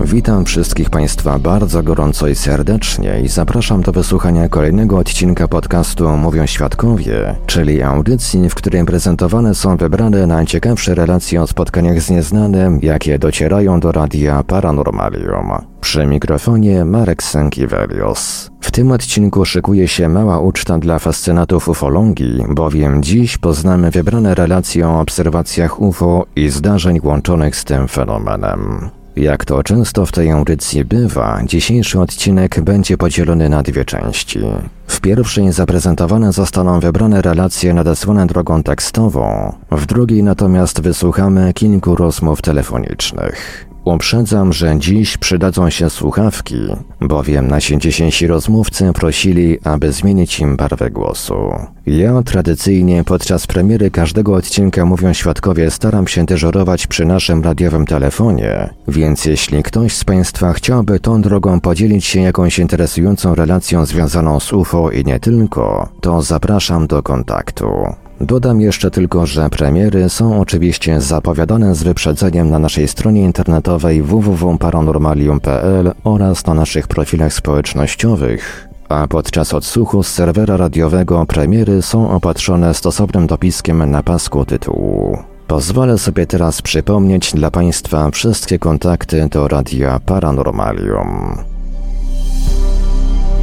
Witam wszystkich Państwa bardzo gorąco i serdecznie i zapraszam do wysłuchania kolejnego odcinka podcastu Mówią Świadkowie, czyli audycji, w której prezentowane są wybrane najciekawsze relacje o spotkaniach z nieznanym, jakie docierają do Radia Paranormalium. Przy mikrofonie Marek Sękiewelios. W tym odcinku szykuje się mała uczta dla fascynatów ufologii, bowiem dziś poznamy wybrane relacje o obserwacjach UFO i zdarzeń łączonych z tym fenomenem. Jak to często w tej audycji bywa, dzisiejszy odcinek będzie podzielony na dwie części. W pierwszej zaprezentowane zostaną wybrane relacje nadesłane drogą tekstową, w drugiej natomiast wysłuchamy kilku rozmów telefonicznych. Uprzedzam, że dziś przydadzą się słuchawki, bowiem nasi dzisiejsi rozmówcy prosili, aby zmienić im barwę głosu. Ja tradycyjnie podczas premiery każdego odcinka Mówią Świadkowie staram się dyżurować przy naszym radiowym telefonie, więc jeśli ktoś z Państwa chciałby tą drogą podzielić się jakąś interesującą relacją związaną z UFO i nie tylko, to zapraszam do kontaktu. Dodam jeszcze tylko, że premiery są oczywiście zapowiadane z wyprzedzeniem na naszej stronie internetowej www.paranormalium.pl oraz na naszych profilach społecznościowych, a podczas odsłuchu z serwera radiowego premiery są opatrzone stosownym dopiskiem na pasku tytułu. Pozwolę sobie teraz przypomnieć dla Państwa wszystkie kontakty do Radia Paranormalium.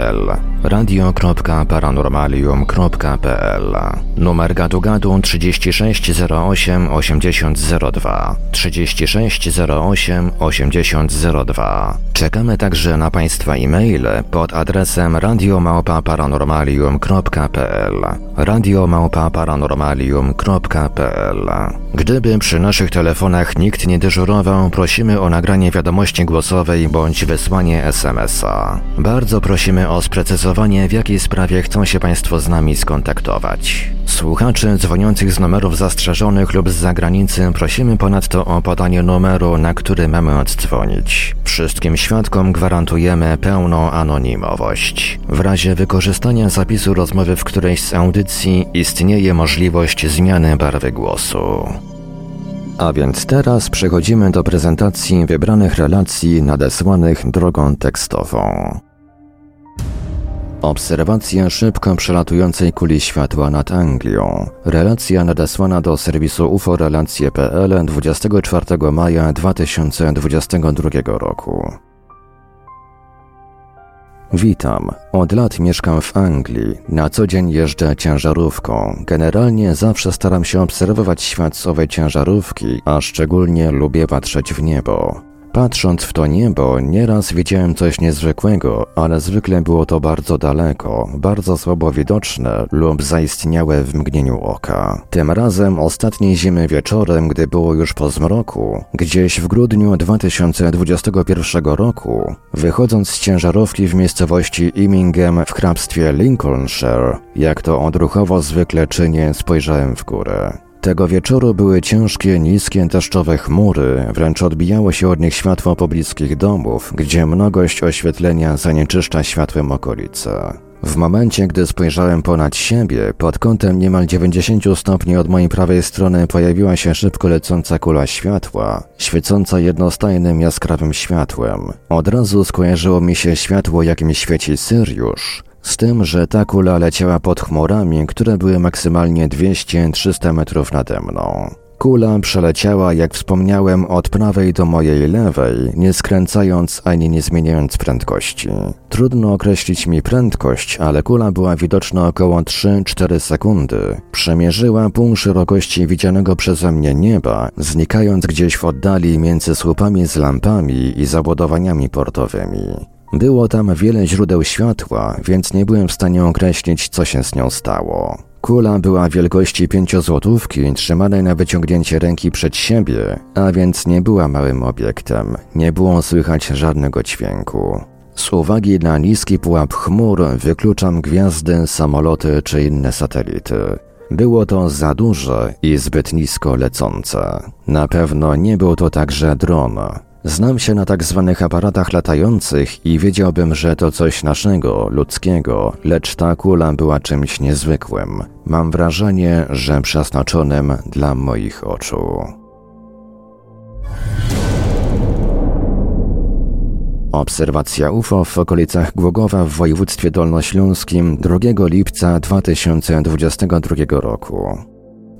Israel. radio.paranormalium.pl Numer gadu gadu 3608 8002 3608 8002 Czekamy także na Państwa e-maile pod adresem radiomałpa-paranormalium.pl radiomałpa-paranormalium.pl Gdyby przy naszych telefonach nikt nie dyżurował, prosimy o nagranie wiadomości głosowej bądź wysłanie SMS-a. Bardzo prosimy o sprecyzowanie, w jakiej sprawie chcą się Państwo z nami skontaktować. Słuchaczy dzwoniących z numerów zastrzeżonych lub z zagranicy prosimy ponadto o podanie numeru, na który mamy oddzwonić. Wszystkim świadkom gwarantujemy pełną anonimowość. W razie wykorzystania zapisu rozmowy w którejś z audycji istnieje możliwość zmiany barwy głosu. A więc teraz przechodzimy do prezentacji wybranych relacji nadesłanych drogą tekstową. Obserwacja szybko przelatującej kuli światła nad Anglią. Relacja nadesłana do serwisu uforelacje.pl 24 maja 2022 roku. Witam. Od lat mieszkam w Anglii. Na co dzień jeżdżę ciężarówką. Generalnie zawsze staram się obserwować świat ciężarówki, a szczególnie lubię patrzeć w niebo. Patrząc w to niebo, nieraz widziałem coś niezwykłego, ale zwykle było to bardzo daleko, bardzo słabo widoczne lub zaistniałe w mgnieniu oka. Tym razem ostatniej zimy wieczorem, gdy było już po zmroku, gdzieś w grudniu 2021 roku, wychodząc z ciężarówki w miejscowości Immingham w hrabstwie Lincolnshire, jak to odruchowo zwykle czynię, spojrzałem w górę. Tego wieczoru były ciężkie, niskie, deszczowe chmury, wręcz odbijało się od nich światło pobliskich domów, gdzie mnogość oświetlenia zanieczyszcza światłem okolice. W momencie, gdy spojrzałem ponad siebie, pod kątem niemal 90 stopni od mojej prawej strony pojawiła się szybko lecąca kula światła, świecąca jednostajnym jaskrawym światłem. Od razu skojarzyło mi się światło, jakim świeci Syriusz, z tym, że ta kula leciała pod chmurami, które były maksymalnie 200-300 metrów nade mną. Kula przeleciała, jak wspomniałem, od prawej do mojej lewej, nie skręcając ani nie zmieniając prędkości. Trudno określić mi prędkość, ale kula była widoczna około 3-4 sekundy. Przemierzyła pół szerokości widzianego przeze mnie nieba, znikając gdzieś w oddali między słupami z lampami i zabudowaniami portowymi. Było tam wiele źródeł światła, więc nie byłem w stanie określić, co się z nią stało. Kula była wielkości pięciozłotówki, trzymanej na wyciągnięcie ręki przed siebie, a więc nie była małym obiektem, nie było słychać żadnego dźwięku. Z uwagi na niski pułap chmur wykluczam gwiazdy, samoloty czy inne satelity. Było to za duże i zbyt nisko lecące. Na pewno nie był to także dron. Znam się na tak zwanych aparatach latających i wiedziałbym, że to coś naszego, ludzkiego, lecz ta kula była czymś niezwykłym. Mam wrażenie, że przeznaczonym dla moich oczu. Obserwacja UFO w okolicach Głogowa w województwie dolnośląskim 2 lipca 2022 roku.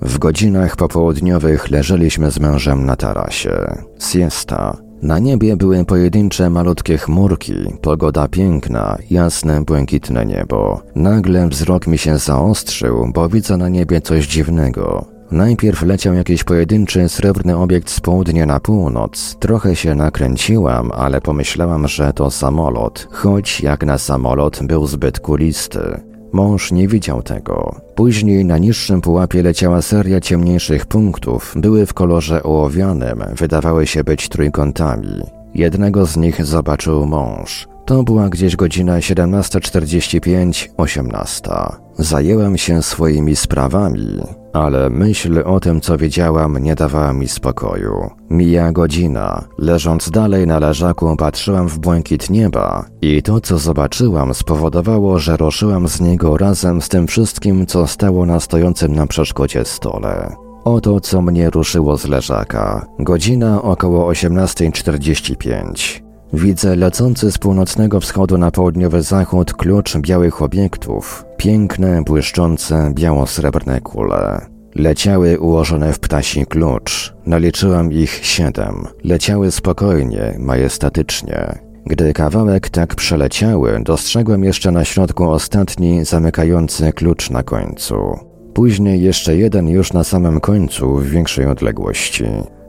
W godzinach popołudniowych leżeliśmy z mężem na tarasie. Siesta. Na niebie były pojedyncze malutkie chmurki, pogoda piękna, jasne, błękitne niebo. Nagle wzrok mi się zaostrzył, bo widzę na niebie coś dziwnego. Najpierw leciał jakiś pojedynczy srebrny obiekt z południa na północ. Trochę się nakręciłam, ale pomyślałam, że to samolot, choć jak na samolot był zbyt kulisty. Mąż nie widział tego. Później na niższym pułapie leciała seria ciemniejszych punktów, były w kolorze ołowianym, wydawały się być trójkątami. Jednego z nich zobaczył mąż. To była gdzieś godzina 17.45-18. Zajęłem się swoimi sprawami, ale myśl o tym, co wiedziałam, nie dawała mi spokoju. Mija godzina. Leżąc dalej na leżaku, patrzyłam w błękit nieba i to, co zobaczyłam, spowodowało, że ruszyłam z niego razem z tym wszystkim, co stało na stojącym na przeszkodzie stole. Oto, co mnie ruszyło z leżaka. Godzina około 18.45. Widzę lecący z północnego wschodu na południowy zachód klucz białych obiektów. Piękne, błyszczące, biało-srebrne kule. Leciały ułożone w ptasi klucz. Naliczyłam ich siedem. Leciały spokojnie, majestatycznie. Gdy kawałek tak przeleciały, dostrzegłem jeszcze na środku ostatni, zamykający klucz na końcu. Później jeszcze jeden już na samym końcu, w większej odległości.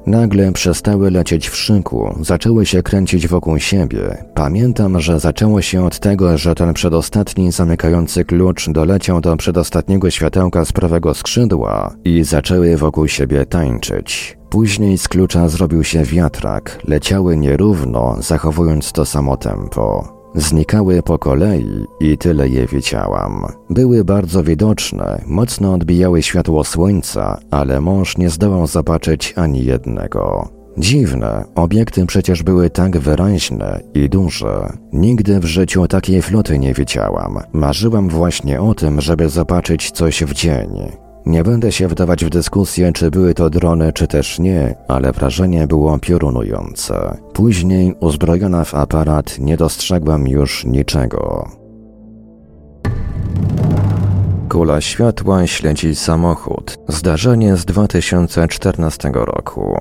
Nagle przestały lecieć w szyku, zaczęły się kręcić wokół siebie. Pamiętam, że zaczęło się od tego, że ten przedostatni zamykający klucz doleciał do przedostatniego światełka z prawego skrzydła i zaczęły wokół siebie tańczyć. Później z klucza zrobił się wiatrak, leciały nierówno, zachowując to samo tempo. Znikały po kolei i tyle je widziałam. Były bardzo widoczne, mocno odbijały światło słońca, ale mąż nie zdołał zobaczyć ani jednego. Dziwne, obiekty przecież były tak wyraźne i duże. Nigdy w życiu takiej floty nie widziałam. Marzyłam właśnie o tym, żeby zobaczyć coś w dzień. Nie będę się wdawać w dyskusję, czy były to drony, czy też nie, ale wrażenie było piorunujące. Później, uzbrojona w aparat, nie dostrzegłam już niczego. Kula światła śledzi samochód. Zdarzenie z 2014 roku.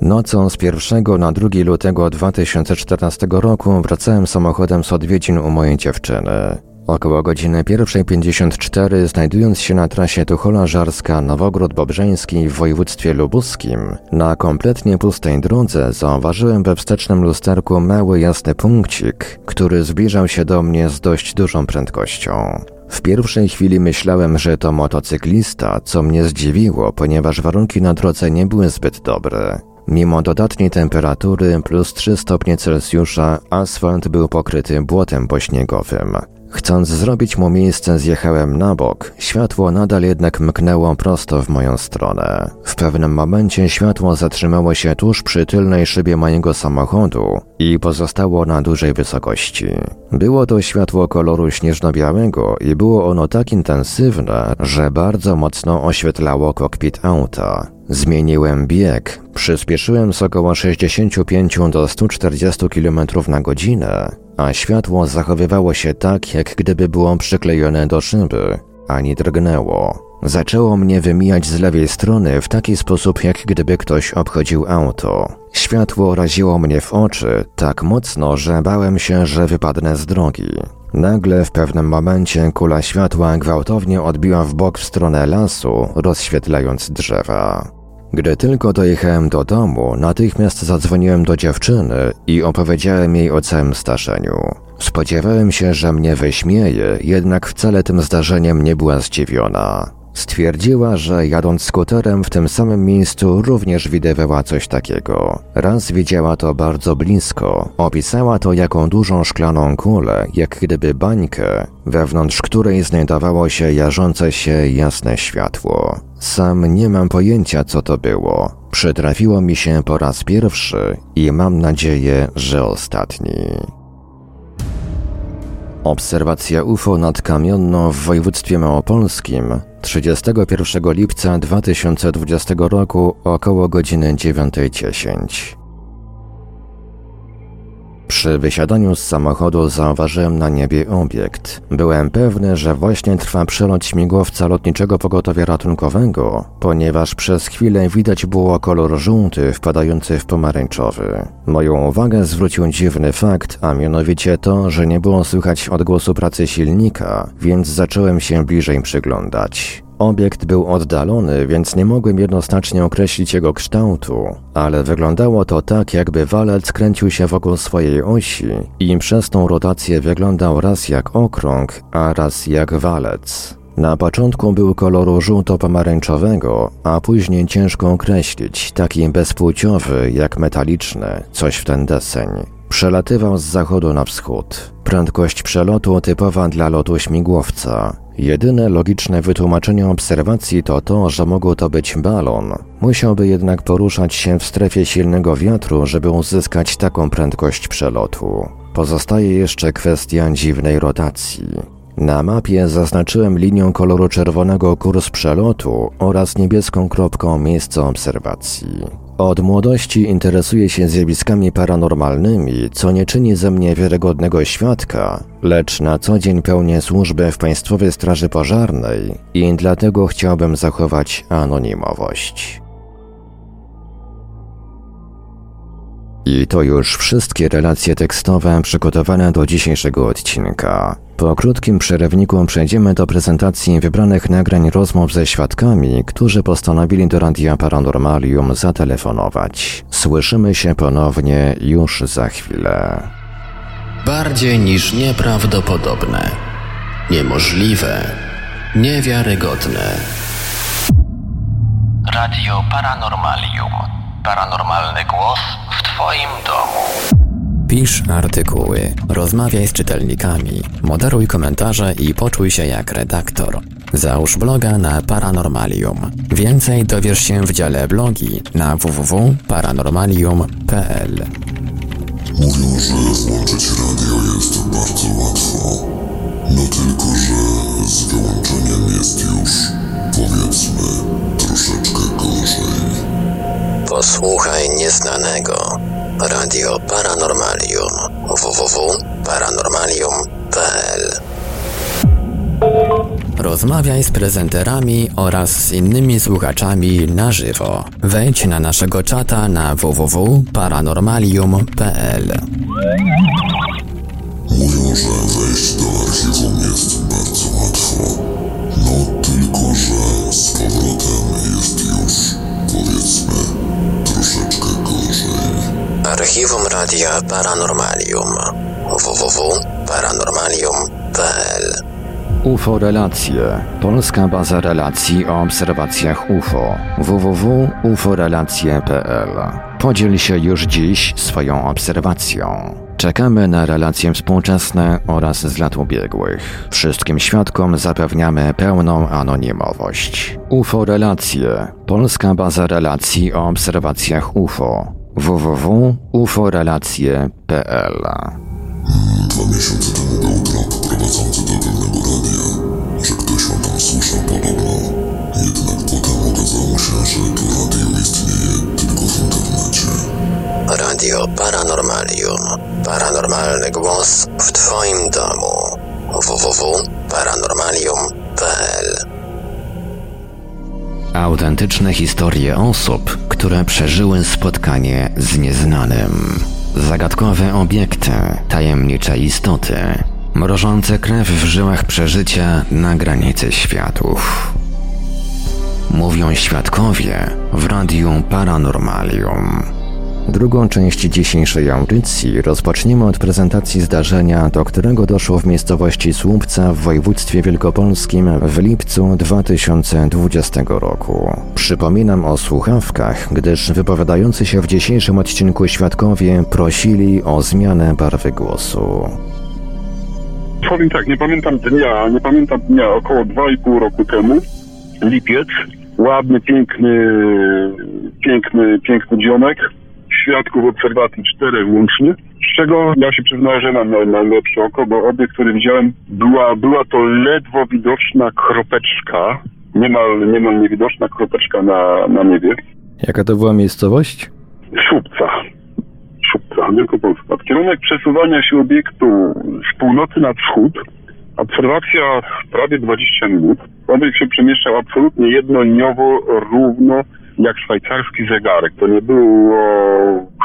Nocą z 1 na 2 lutego 2014 roku wracałem samochodem z odwiedzin u mojej dziewczyny. Około godziny 1.54 znajdując się na trasie Tuchola-Żarska Nowogród Bobrzeński w województwie lubuskim, na kompletnie pustej drodze zauważyłem we wstecznym lusterku mały jasny punkcik, który zbliżał się do mnie z dość dużą prędkością. W pierwszej chwili myślałem, że to motocyklista, co mnie zdziwiło, ponieważ warunki na drodze nie były zbyt dobre. Mimo dodatniej temperatury plus 3 stopnie Celsjusza, asfalt był pokryty błotem pośniegowym. Chcąc zrobić mu miejsce, zjechałem na bok. Światło nadal jednak mknęło prosto w moją stronę. W pewnym momencie światło zatrzymało się tuż przy tylnej szybie mojego samochodu i pozostało na dużej wysokości. Było to światło koloru śnieżno-białego i było ono tak intensywne, że bardzo mocno oświetlało kokpit auta. Zmieniłem bieg, przyspieszyłem z około 65 do 140 km na godzinę, a światło zachowywało się tak, jak gdyby było przyklejone do szyby, ani drgnęło. Zaczęło mnie wymijać z lewej strony w taki sposób, jak gdyby ktoś obchodził auto. Światło raziło mnie w oczy tak mocno, że bałem się, że wypadnę z drogi. Nagle w pewnym momencie kula światła gwałtownie odbiła w bok w stronę lasu, rozświetlając drzewa. Gdy tylko dojechałem do domu, natychmiast zadzwoniłem do dziewczyny i opowiedziałem jej o całym zdarzeniu. Spodziewałem się, że mnie wyśmieje, jednak wcale tym zdarzeniem nie była zdziwiona. Stwierdziła, że jadąc skuterem w tym samym miejscu również widywała coś takiego. Raz widziała to bardzo blisko. Opisała to jako dużą szklaną kulę, jak gdyby bańkę, wewnątrz której znajdowało się jarzące się jasne światło. Sam nie mam pojęcia, co to było. Przytrafiło mi się po raz pierwszy i mam nadzieję, że ostatni. Obserwacja UFO nad Kamionno w województwie małopolskim 31 lipca 2020 roku około godziny 9.10. Przy wysiadaniu z samochodu zauważyłem na niebie obiekt. Byłem pewny, że właśnie trwa przelot śmigłowca lotniczego pogotowia ratunkowego, ponieważ przez chwilę widać było kolor żółty wpadający w pomarańczowy. Moją uwagę zwrócił dziwny fakt, a mianowicie to, że nie było słychać odgłosu pracy silnika, więc zacząłem się bliżej przyglądać. Obiekt był oddalony, więc nie mogłem jednoznacznie określić jego kształtu, ale wyglądało to tak, jakby walec kręcił się wokół swojej osi i przez tą rotację wyglądał raz jak okrąg, a raz jak walec. Na początku był koloru żółto-pomarańczowego, a później ciężko określić, taki bezpłciowy jak metaliczny, coś w ten deseń. Przelatywał z zachodu na wschód. Prędkość przelotu typowa dla lotu śmigłowca. Jedyne logiczne wytłumaczenie obserwacji to to, że mógł to być balon. Musiałby jednak poruszać się w strefie silnego wiatru, żeby uzyskać taką prędkość przelotu. Pozostaje jeszcze kwestia dziwnej rotacji. Na mapie zaznaczyłem linią koloru czerwonego kurs przelotu oraz niebieską kropką miejsce obserwacji. Od młodości interesuję się zjawiskami paranormalnymi, co nie czyni ze mnie wiarygodnego świadka, lecz na co dzień pełnię służbę w Państwowej Straży Pożarnej i dlatego chciałbym zachować anonimowość. I to już wszystkie relacje tekstowe przygotowane do dzisiejszego odcinka. Po krótkim przerywniku przejdziemy do prezentacji wybranych nagrań rozmów ze świadkami, którzy postanowili do Radia Paranormalium zatelefonować. Słyszymy się ponownie już za chwilę. Bardziej niż nieprawdopodobne, niemożliwe, niewiarygodne. Radio Paranormalium. Paranormalny głos w Twoim domu. Pisz artykuły, rozmawiaj z czytelnikami, moderuj komentarze i poczuj się jak redaktor. Załóż bloga na Paranormalium. Więcej dowiesz się w dziale blogi na www.paranormalium.pl. Mówią, że włączyć radio jest bardzo łatwo. No tylko, że z wyłączeniem jest już, powiedzmy, troszeczkę gorzej. Posłuchaj nieznanego. Radio Paranormalium www.paranormalium.pl Rozmawiaj z prezenterami oraz z innymi słuchaczami na żywo. Wejdź na naszego czata na www.paranormalium.pl Mówią, że wejść do archiwum jest bardzo łatwo. No tylko, że archiwum Radia Paranormalium www.paranormalium.pl UFO Relacje. Polska baza relacji o obserwacjach UFO. www.uforelacje.pl Podziel się już dziś swoją obserwacją. Czekamy na relacje współczesne oraz z lat ubiegłych. Wszystkim świadkom zapewniamy pełną anonimowość. UFO Relacje. Polska baza relacji o obserwacjach UFO. www.uforelacje.pl Dwa miesiące temu był trop prowadzący do pewnego radia, że ktoś o tam słyszał podobno. Jednak potem okazało się, że to radio istnieje tylko w internecie. Radio Paranormalium. Paranormalny głos w Twoim domu. www.paranormalium.pl Autentyczne historie osób, które przeżyły spotkanie z nieznanym. Zagadkowe obiekty, tajemnicze istoty, mrożące krew w żyłach przeżycia na granicy światów. Mówią świadkowie w Radiu Paranormalium. Drugą część dzisiejszej audycji rozpoczniemy od prezentacji zdarzenia, do którego doszło w miejscowości Słupca w województwie wielkopolskim w lipcu 2020 roku. Przypominam o słuchawkach, gdyż wypowiadający się w dzisiejszym odcinku świadkowie prosili o zmianę barwy głosu. Powiem tak, nie pamiętam dnia, nie pamiętam dnia, około 2,5 roku temu, lipiec, ładny, piękny, piękny, piękny dzionek, świadków obserwacji czterech łącznie, z czego ja się przyznaję, że mam naj- najlepsze oko, bo obiekt, który widziałem, była, była to ledwo widoczna kropeczka, niemal, niemal niewidoczna kropeczka na, na niebie, Jaka to była miejscowość? Słupca. Słupca, Wielkopolska. Kierunek przesuwania się obiektu z północy na wschód. Obserwacja prawie 20 minut. Obiekt się przemieszczał absolutnie jednoliniowo, równo, jak szwajcarski zegarek. To nie było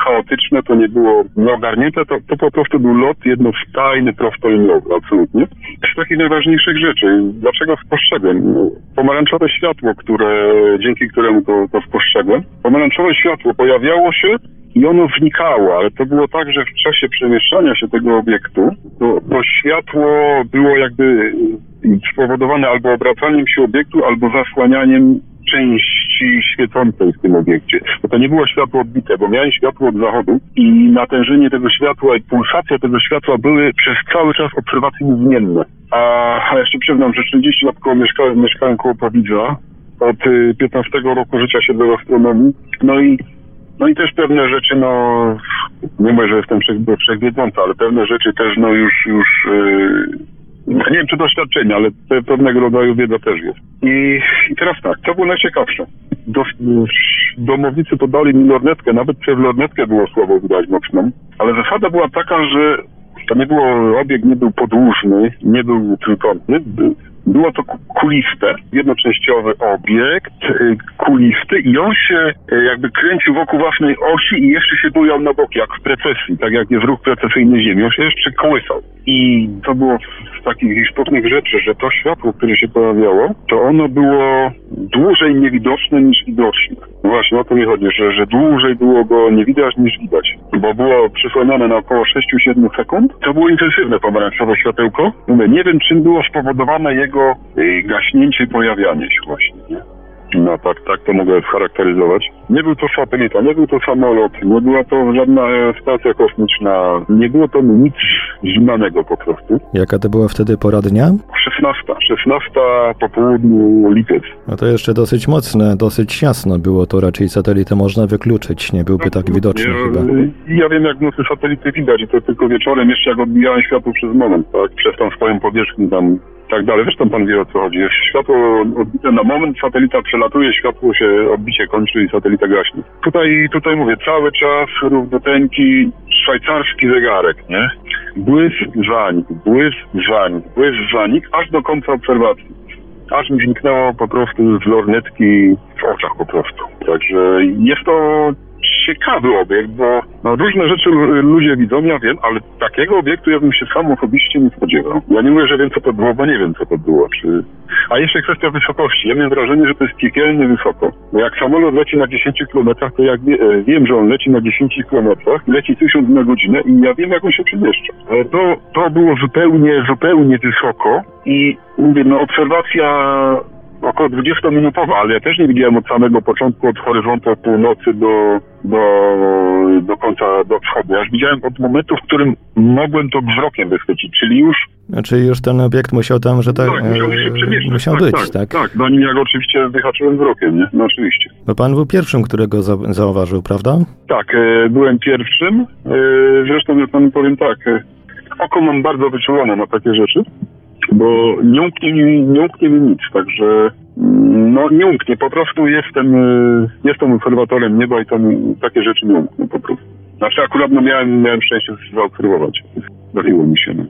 chaotyczne, to nie było nieogarnięte, to, to po prostu był lot jednostajny, prostoliniowy, absolutnie. Z takich najważniejszych rzeczy, dlaczego spostrzegłem? No, Pomarańczowe światło, które, dzięki któremu to, to spostrzegłem. Pomarańczowe światło pojawiało się i ono znikało, ale to było tak, że w czasie przemieszczania się tego obiektu, to, to światło było jakby spowodowane albo obracaniem się obiektu, albo zasłanianiem części świecącej w tym obiekcie. Bo to nie było światło odbite, bo miałem światło od zachodu i natężenie tego światła i pulsacja tego światła były przez cały czas obserwacji niezmienne. A, a jeszcze przyznam, że 40 lat koło mieszkałem, mieszkałem koło Powidza. Od y, 15 roku życia siedzę w astronomii. No i no i też pewne rzeczy, no, nie mówię, że jestem wszech- wszechwiedzący, ale pewne rzeczy też, no już, już, yy, nie wiem czy doświadczenie, ale pe- pewnego rodzaju wiedza też jest. I, i teraz tak, co było najciekawsze? Do, domownicy podali mi lornetkę, nawet przez lornetkę było słowo widać mocną, ale zasada była taka, że to nie było, obiekt nie był podłużny, nie był trójkątny, było to ku- kuliste, jednoczęściowy obiekt, y, kulisty i on się y, jakby kręcił wokół własnej osi i jeszcze się bujał na boki, jak w precesji, tak jak jest ruch precesyjny Ziemi. On się jeszcze kołysał. I to było z takich istotnych rzeczy, że to światło, które się pojawiało, to ono było dłużej niewidoczne niż widoczne. Właśnie o to mi chodzi, że, że dłużej było go nie widać niż widać, bo było przysłaniane na około 6-7 sekund. To było intensywne pomarańczowe światełko. Nie wiem czym było spowodowane jego y, gaśnięcie i pojawianie się właśnie, nie? No tak, tak to mogę scharakteryzować. Nie był to satelita, nie był to samolot, nie była to żadna e, stacja kosmiczna, nie było to nic znanego po prostu. Jaka to była wtedy pora dnia? 16, 16 po południu lipiec. No to jeszcze dosyć mocne, dosyć jasno było to, raczej satelitę można wykluczyć, nie byłby tak widoczny ja, chyba. Ja wiem jak nocy satelity widać i to tylko wieczorem jeszcze jak odbijałem światło przez moment, tak, przez tą swoją powierzchnię tam tak dalej. Zresztą pan wie o co chodzi. Światło odbite na moment, satelita przelatuje, światło się odbicie kończy i satelita gaśnie. Tutaj, tutaj mówię, cały czas równoteńki szwajcarski zegarek, nie? Błysk, zanik, błysk, zanik, błysk, zanik, aż do końca obserwacji. Aż mi zniknęło po prostu z lornetki w oczach po prostu. Także jest to ciekawy obiekt, bo no, różne rzeczy lu- ludzie widzą, ja wiem, ale takiego obiektu ja bym się sam osobiście nie spodziewał. Ja nie mówię, że wiem co to było, bo nie wiem co to było. Czy... A jeszcze kwestia wysokości. Ja miałem wrażenie, że to jest piekielnie wysoko. Bo jak samolot leci na 10 km, to jak wie, e, wiem, że on leci na 10 km, leci 1000 na godzinę i ja wiem, jak on się przemieszcza. Ale to, to było zupełnie, zupełnie wysoko i mówię, no obserwacja około 20-minutowa, ale ja też nie widziałem od samego początku, od horyzontu od północy do, do, do końca, do wschodu. Ja już widziałem od momentu, w którym mogłem to wzrokiem wychwycić, czyli już Znaczy już ten obiekt musiał tam, że tak, tak, musiał się e, musiał tak, być, tak, tak? tak? zanim ja go oczywiście wyhaczyłem wzrokiem, nie? No oczywiście. Bo pan był pierwszym, którego za, zauważył, prawda? Tak, e, byłem pierwszym. E, zresztą ja panu powiem tak, e, oko mam bardzo wyczulone na takie rzeczy, bo nie umknie mi, nie umknie mi nic, także mm, no nie umknie, po prostu jestem, e, jestem obserwatorem nieba i to mi, takie rzeczy nie umkną po prostu. Znaczy akurat no miałem, miałem szczęście zaobserwować. Zdarzyło mi się. No.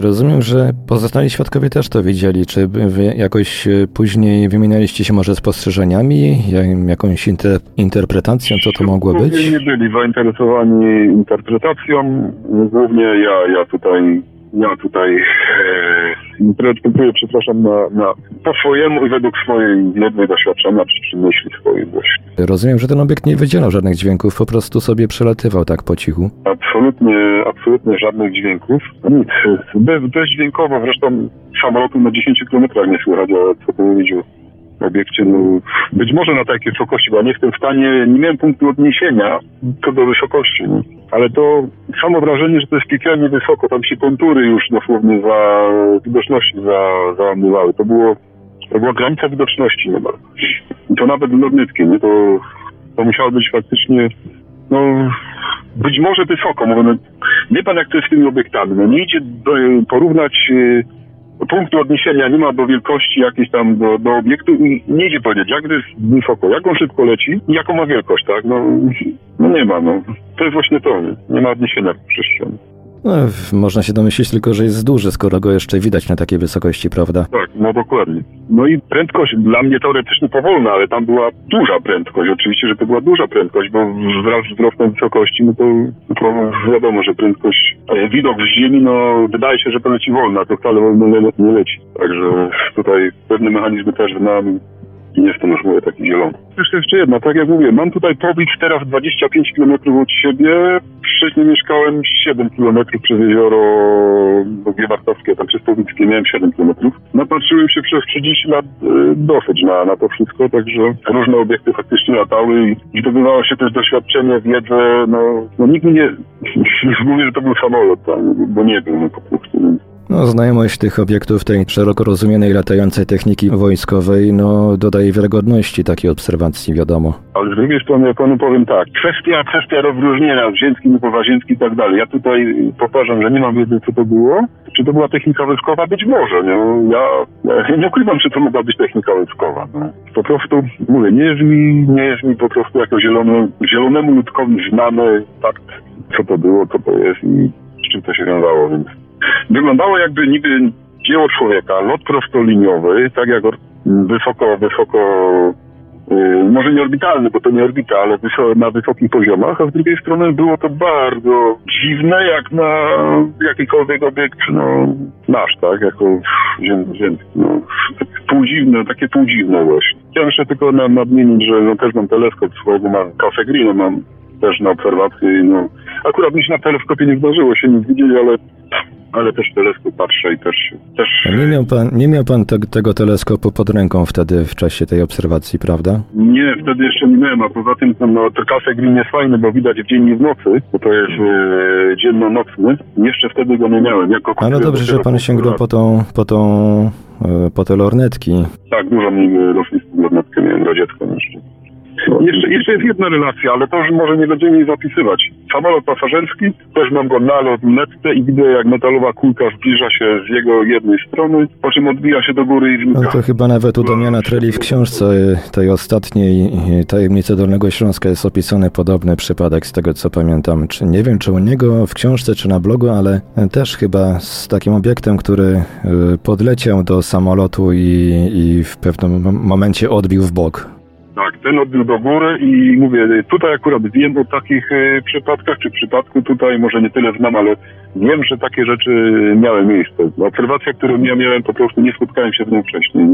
Rozumiem, że pozostali świadkowie też to widzieli. Czy wy jakoś e, później wymienialiście się może spostrzeżeniami, ja- jakąś inter, interpretacją, co to mogło być? nie byli zainteresowani interpretacją. Głównie ja, ja tutaj, ja tutaj e, interpretuję, przepraszam, na, na, po swojemu i według swojej jednej doświadczenia, czy, czy myśli swojej właśnie. Rozumiem, że ten obiekt nie wydzielał żadnych dźwięków, po prostu sobie przelatywał tak po cichu. Absolutnie, absolutnie żadnych dźwięków. Nic. Bez, bezdźwiękowo, zresztą samolotu na 10 km nie słychać, ale co powiedział w obiekcie, no, być może na takiej wysokości, bo ja nie jestem w stanie, nie miałem punktu odniesienia co do wysokości, no. Ale to samo wrażenie, że to jest piekielnie wysoko, tam się kontury już dosłownie za widoczności za, załamywały. To było, to była granica widoczności niemal. I to nawet lotnickie, nie? To, to musiało być faktycznie no, być może wysoko. Mówię, no, wie pan, jak to jest z tymi obiektami. No, nie idzie do, porównać y, punktu odniesienia, nie ma do wielkości jakiejś tam do, do obiektu i nie idzie powiedzieć, jak to jest wysoko, jak on szybko leci i jaką ma wielkość, tak? No, no nie ma, no. To jest właśnie to, nie, ma odniesienia przestrzeni. No, w- można się domyślić tylko, że jest duży, skoro go jeszcze widać na takiej wysokości, prawda? Tak, no dokładnie. No i prędkość dla mnie teoretycznie powolna, ale tam była duża prędkość. Oczywiście, że to była duża prędkość, bo wraz z wzrostem wysokości, no to, to wiadomo, że prędkość, e, widok z ziemi, no wydaje się, że to leci wolno, a to wcale wolno nie, leci. Także tutaj pewne mechanizmy też znam i nie jestem już mówię taki zielony. Jeszcze jeszcze jedna, tak jak mówię, mam tutaj pobić teraz 25 km od siebie. Wcześniej mieszkałem 7 km przez jezioro Bogie Wartowskie, tam przez Powickie miałem 7 km. Napatrzyłem się przez 30 lat e, dosyć na, na to wszystko, także różne obiekty faktycznie latały i, zdobywało się też doświadczenie, wiedzę, no, no nikt nie, nie mówi, że to był samolot, tam, bo nie był, no po prostu. No, znajomość tych obiektów, tej szeroko rozumianej latającej techniki wojskowej, no, dodaje wiarygodności takiej obserwacji, wiadomo. Ale z drugiej strony, ja panu powiem tak, kwestia, kwestia rozróżnienia ziemski powaziemski i tak dalej. Ja tutaj powtarzam, że nie mam wiedzy, co to było. Czy to była technika wojskowa? Być może. Nie? Ja, ja nie ukrywam, czy to mogła być technika wojskowa. No. Po prostu, mówię, nie jest mi, nie jest mi po prostu jako zielono, zielonemu ludkowi znane fakt, co to było, co to jest i z czym to się wiązało, więc wyglądało jakby niby dzieło człowieka, lot prostoliniowy, tak jak wysoko, wysoko Yy, może nie orbitalny, bo to nie orbita, ale wysoko, na wysokich poziomach, a z drugiej strony było to bardzo dziwne, jak na jakikolwiek obiekt, no, nasz, tak, jako ziem, ziemski, no, półdziwne, takie półdziwne właśnie. Chciałem jeszcze tylko na- nadmienić, że no, też mam teleskop swojego, mam Cafe Green, no, mam też na obserwację i no, akurat mi się na teleskopie nie zdarzyło się nic widzieć, ale ale też teleskop patrzę i też, też Nie miał pan, nie miał pan te, tego teleskopu pod ręką wtedy w czasie tej obserwacji, prawda? Nie, wtedy jeszcze nie miałem, a poza tym no, to kasek green jest fajny, bo widać w dzień i w nocy, bo to jest e, dzienno-nocny. Jeszcze wtedy go nie miałem. Jako A no dobrze, że pan sięgnął po tą, po tą, e, po te lornetki. Tak, dużo mi rosyjską lornetkę miałem, radziecką jeszcze. Jeszcze, jeszcze jest jedna relacja, ale to już może nie będziemy jej zapisywać. Samolot pasażerski, też mam go na lornetce i widzę jak metalowa kulka zbliża się z jego jednej strony, po czym odbija się do góry i No znika. to chyba nawet u Damiana Treli w książce e, tej ostatniej e, Tajemnicy Dolnego Śląska jest opisany podobny przypadek z tego co pamiętam. Czy nie wiem czy u niego w książce czy na blogu, ale e, też chyba z takim obiektem, który podleciał do samolotu i, i w pewnym mom- momencie odbił w bok. Ten odbił do góry i mówię, tutaj akurat wiem o takich e, przypadkach, czy przypadku tutaj, może nie tyle znam, ale wiem, że takie rzeczy miały miejsce. Obserwacja, którą ja miałem, po prostu nie spotkałem się z nią wcześniej.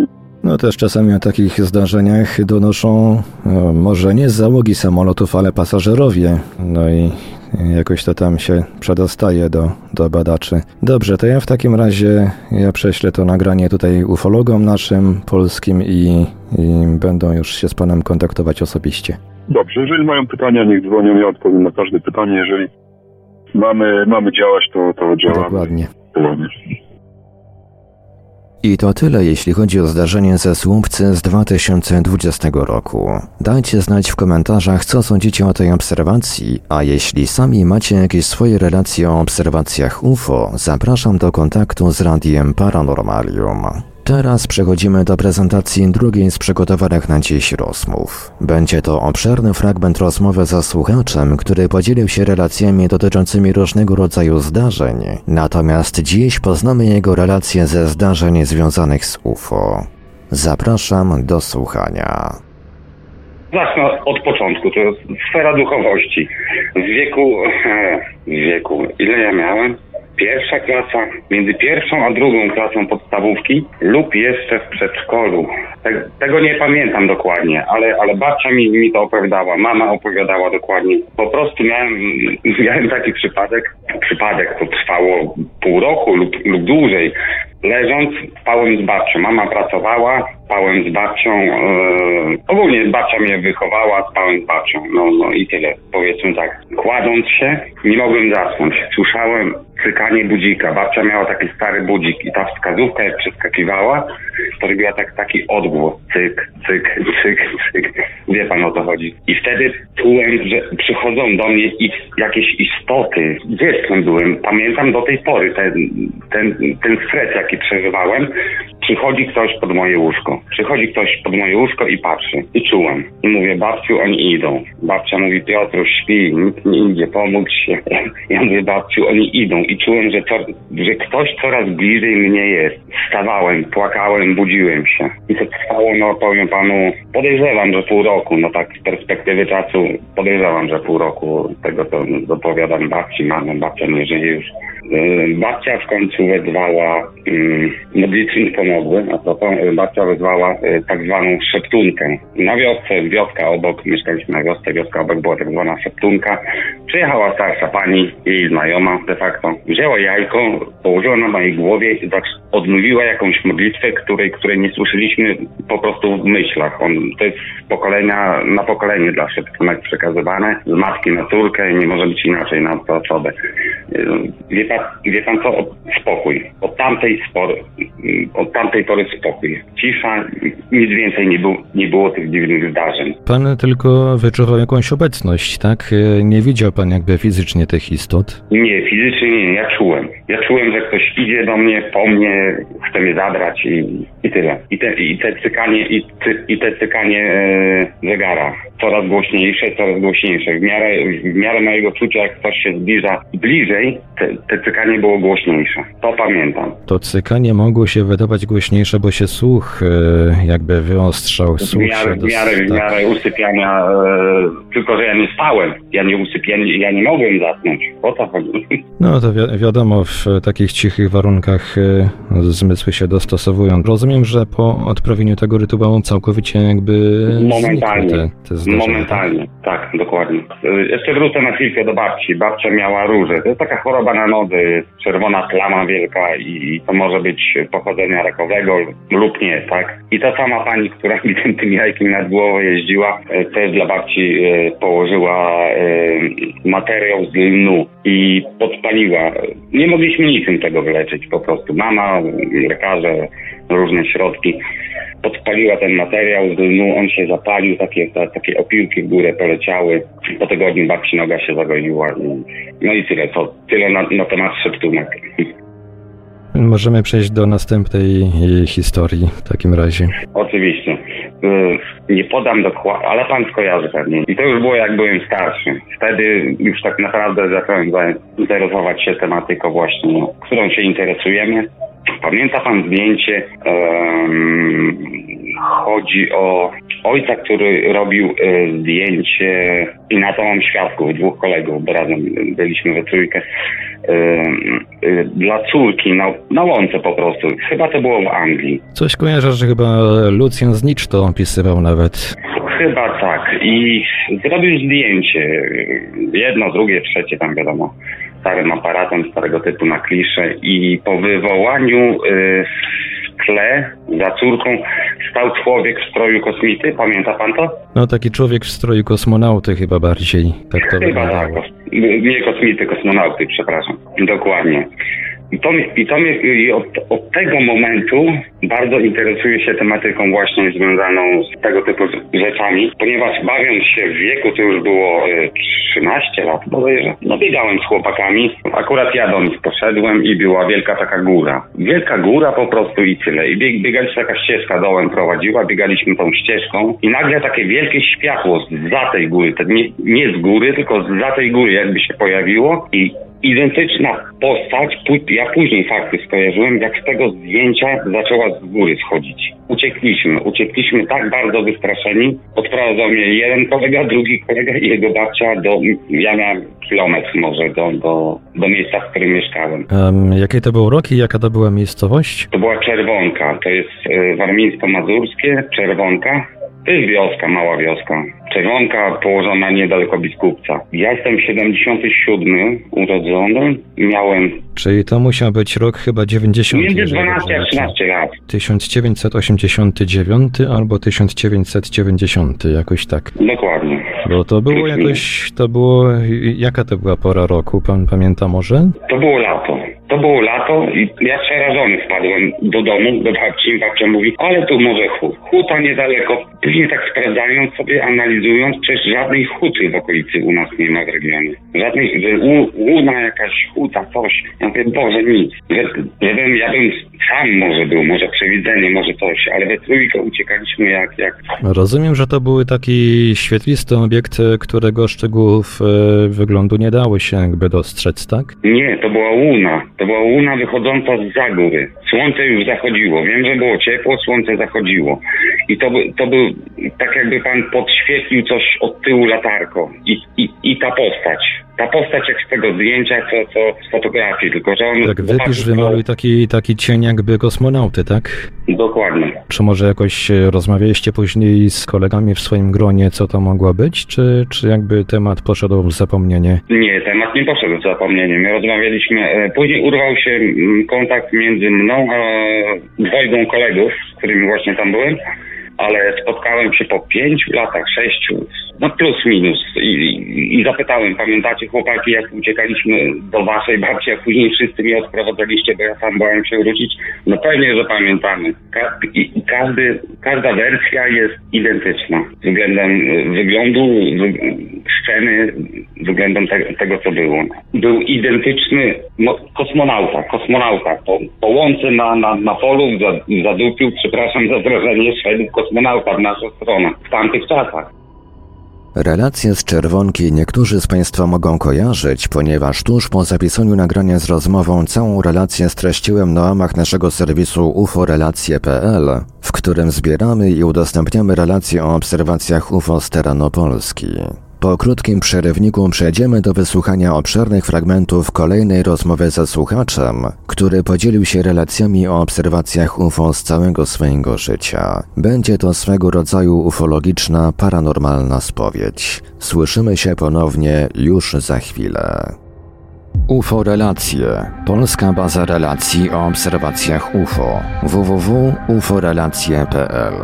No też czasami o takich zdarzeniach donoszą no, może nie załogi samolotów, ale pasażerowie. No i jakoś to tam się przedostaje do, do badaczy. Dobrze, to ja w takim razie ja prześlę to nagranie tutaj ufologom naszym polskim i, i będą już się z panem kontaktować osobiście. Dobrze, jeżeli mają pytania, niech dzwonią, ja odpowiem na każde pytanie. Jeżeli mamy, mamy działać, to, to działamy. Dokładnie. Dokładnie. I to tyle, jeśli chodzi o zdarzenie ze Słupcy z 2020 roku. Dajcie znać w komentarzach, co sądzicie o tej obserwacji, a jeśli sami macie jakieś swoje relacje o obserwacjach UFO, zapraszam do kontaktu z Radiem Paranormalium. Teraz przechodzimy do prezentacji drugiej z przygotowanych na dziś rozmów. Będzie to obszerny fragment rozmowy ze słuchaczem, który podzielił się relacjami dotyczącymi różnego rodzaju zdarzeń, natomiast dziś poznamy jego relacje ze zdarzeń związanych z UFO. Zapraszam do słuchania. Zacznę od początku, to jest sfera duchowości. W wieku, w wieku, ile ja miałem? Pierwsza klasa, między pierwszą a drugą klasą podstawówki lub jeszcze w przedszkolu. Te, tego nie pamiętam dokładnie, ale, ale babcia mi, mi to opowiadała, mama opowiadała dokładnie. Po prostu miałem, miałem taki przypadek, przypadek to trwało pół roku lub, lub dłużej. Leżąc, spałem z babcią. Mama pracowała, spałem z babcią. Yy, ogólnie babcia mnie wychowała, spałem z babcią. No, no i tyle. Powiedzmy tak. Kładąc się, nie mogłem zasnąć. Słyszałem cykanie budzika. Babcia miała taki stary budzik i ta wskazówka jak przeskakiwała, to robiła tak, taki odgłos. Cyk, cyk, cyk, cyk. Wie pan o to chodzi. I wtedy czułem, że przychodzą do mnie jakieś istoty. Dzieckiem byłem. Pamiętam do tej pory ten, ten, ten stres, jaki przeżywałem. Przychodzi ktoś pod moje łóżko. Przychodzi ktoś pod moje łóżko i patrzy. I czułem. I mówię, babciu, oni idą. Babcia mówi, Piotruś, śpi, nikt nie idzie, pomóż się. Ja mówię, babciu, oni idą. I czułem, że, to, że ktoś coraz bliżej mnie jest. Wstawałem, płakałem, budziłem się. I to trwało, no powiem panu, podejrzewam, że pół roku. No tak z perspektywy czasu podejrzewam, że pół roku tego, co dopowiadam babci, mamą, babcia nie żyje już. Yy, Babcia w końcu wezwała, yy, modlitwy nie pomogły, a to to babcia wezwała yy, tak zwaną szeptunkę. Na wiosce, wioska obok, mieszkaliśmy na wiosce, wioska obok była tak zwana szeptunka. Przyjechała starsza pani, jej znajoma de facto, wzięła jajko, położyła na mojej głowie i tak odmówiła jakąś modlitwę, której, której nie słyszeliśmy po prostu w myślach. On, to jest z pokolenia na pokolenie dla szeptunek przekazywane, z matki na córkę, nie może być inaczej na tę osobę. Wie pan, wie pan co? Spokój. Od tamtej, spor, od tamtej pory spokój. Cisza, nic więcej nie, było, nie było tych dziwnych zdarzeń. Pan tylko wyczuwał jakąś obecność, tak? Nie widział pan jakby fizycznie tych istot? Nie, fizycznie nie, ja czułem. Ja czułem, że ktoś idzie do mnie, po mnie, chce mnie zabrać i, i tyle. I te, i te cykanie, i, ty, i te cykanie e, zegara. Coraz głośniejsze, coraz głośniejsze. W miarę, w miarę mojego czucia, jak ktoś się zbliża bliżej, te, te cykanie było głośniejsze. To pamiętam. To cykanie mogło się wydawać głośniejsze, bo się słuch e, jakby wyostrzał. W Słuch miarę, w miarę, w dos- tak. miarę usypiania, e, tylko że ja nie spałem. Ja nie usypiałem, ja nie mogłem zasnąć. O co chodzi? No to wi- wiadomo, w takich cichych warunkach zmysły się dostosowują. Rozumiem, że po odprawieniu tego rytuału całkowicie jakby Momentalnie. te, te zdarzenia. Momentalnie, tak, dokładnie. Jeszcze wrócę na chwilkę do babci. Babcia miała róże. To jest taka choroba na nodzy, czerwona plama wielka i to może być pochodzenia rakowego lub nie, tak? I ta sama pani, która mi tym, tym jajkiem nad głową jeździła, y, też dla babci y, położyła y, materiał z lnu i podpaliła. Nie mogliśmy niczym tego wyleczyć po prostu. Mama, lekarze, różne środki podpaliła ten materiał on się zapalił, takie, ta, takie opiłki w górę poleciały. Po tygodniu babci noga się zagoiła. No i tyle, to tyle na, na temat szeptunek. Możemy przejść do następnej e, historii w takim razie. Oczywiście. Y, Nie podam dokładnie, ale pan skojarzy pewnie. I to już było jak byłem starszy. Wtedy już tak naprawdę zacząłem zainteresować się tematyką właśnie, którą się interesujemy. Pamięta pan zdjęcie? em, chodzi o ojca, który robił e, zdjęcie i na to mam świadków, dwóch kolegów, bo razem byliśmy we trójkę, e, e, dla córki na, na łące po prostu. Chyba to było w Anglii. Coś kojarzę, że chyba Lucjan Znicz to opisywał nawet. Chyba tak. I zrobił zdjęcie. Jedno, drugie, trzecie, tam wiadomo. Starym aparatem, starego typu na klisze. I po wywołaniu y, w tle za córką stał człowiek w stroju kosmity. Pamięta pan to? No taki człowiek w stroju kosmonauty chyba bardziej. Tak to Chyba tak. wyglądało. Kos- Nie kosmity, kosmonauty, przepraszam. Dokładnie. I to, i to mnie, i od, od tego momentu bardzo interesuję się tematyką właśnie związaną z tego typu rzeczami, ponieważ bawiąc się w wieku, to już było e, 13 lat bodajże, no biegałem z chłopakami, akurat ja do nich poszedłem i była wielka taka góra. Wielka góra po prostu i tyle. I bieg, biegaliśmy, taka ścieżka dołem prowadziła, biegaliśmy tą ścieżką i nagle takie wielkie światło za tej góry, nie, nie z góry, tylko za tej góry jakby się pojawiło i identyczna postać, ja później fakty skojarzyłem, jak z tego zdjęcia zaczęła z góry schodzić. Uciekliśmy, uciekliśmy tak bardzo wystraszeni, odprowadzał mnie jeden kolega, drugi kolega i jego babcia do, ja miałem kilometr może do, do, do miejsca, w którym mieszkałem. Em, jakie to był rok i jaka to była miejscowość? To była Czerwonka, to jest e, warmińsko-mazurskie, Czerwonka. To jest wioska, mała wioska. Czerwonka położona niedaleko Biskupca. Ja jestem 77 urodzony, miałem Czyli to musiał być rok chyba 90. między jeżeli 12 a dobrze 13 lat. 1989 albo 1990, jakoś tak. Dokładnie. Bo to było jakoś, to było, jaka to była pora roku, pan pamięta może? To było lato. To było lato i ja przerażony wpadłem do domu, do babci. Babcia mówi, ale tu może hut. Huta niedaleko. Później tak sprawdzając sobie, analizując, przecież żadnej huty w okolicy u nas nie ma w regionie. Żadnej, łuna jakaś huta, coś. Ja mówię, Boże, nic. Że, żebym, ja bym sam może był, może przewidzenie, może coś, ale we trójkę uciekaliśmy jak, jak Rozumiem, że to był taki świetlisty obiekt, którego szczegółów e, wyglądu nie dało się jakby dostrzec, tak? Nie, to była łuna. To była łuna wychodząca z za góry. Słońce już zachodziło. Wiem, że było ciepło, słońce zachodziło. I to, by- to był tak jakby pan podświetlił coś od tyłu latarką. I, i, i ta postać. Ta postać jak z tego zdjęcia, co, co z fotografii, tylko że on... Tak, wypisz, wymaluj taki, taki cień jakby kosmonauty, tak? Dokładnie. Czy może jakoś e, rozmawialiście później z kolegami w swoim gronie, co to mogło być, czy, czy jakby temat poszedł w zapomnienie? Nie, temat nie poszedł w zapomnienie. My rozmawialiśmy, e, później urwał się mm, kontakt między mną a dwojgą kolegów, z którymi właśnie tam byłem, ale spotkałem się po pięciu latach, sześciu, no plus minus i, i, i zapytałem, pamiętacie chłopaki, jak uciekaliśmy do waszej babci, a później wszyscy mnie odprowadzaliście, bo ja sam bałem się wrócić? No pewnie, że pamiętamy. Ka- i, każdy, każda wersja jest identyczna względem e, wyglądu, wy, sceny, względem te, tego, co było. Był identyczny no, kosmonauta, kosmonauta. Po, po łące na, na, na polu za- zadupił, przepraszam za wrażenie, szedł kosmonauta w naszą stronę w tamtych czasach. Relacje z Czerwonki niektórzy z Państwa mogą kojarzyć, ponieważ tuż po zapisaniu nagrania z rozmową całą relację streściłem na łamach naszego serwisu uforelacje.pl, w którym zbieramy i udostępniamy relacje o obserwacjach UFO z terenu Polski. Po krótkim przerywniku przejdziemy do wysłuchania obszernych fragmentów kolejnej rozmowy ze słuchaczem, który podzielił się relacjami o obserwacjach UFO z całego swojego życia. Będzie to swego rodzaju ufologiczna, paranormalna spowiedź. Słyszymy się ponownie już za chwilę. UFO Relacje. Polska baza relacji o obserwacjach UFO. www.uforelacje.pl.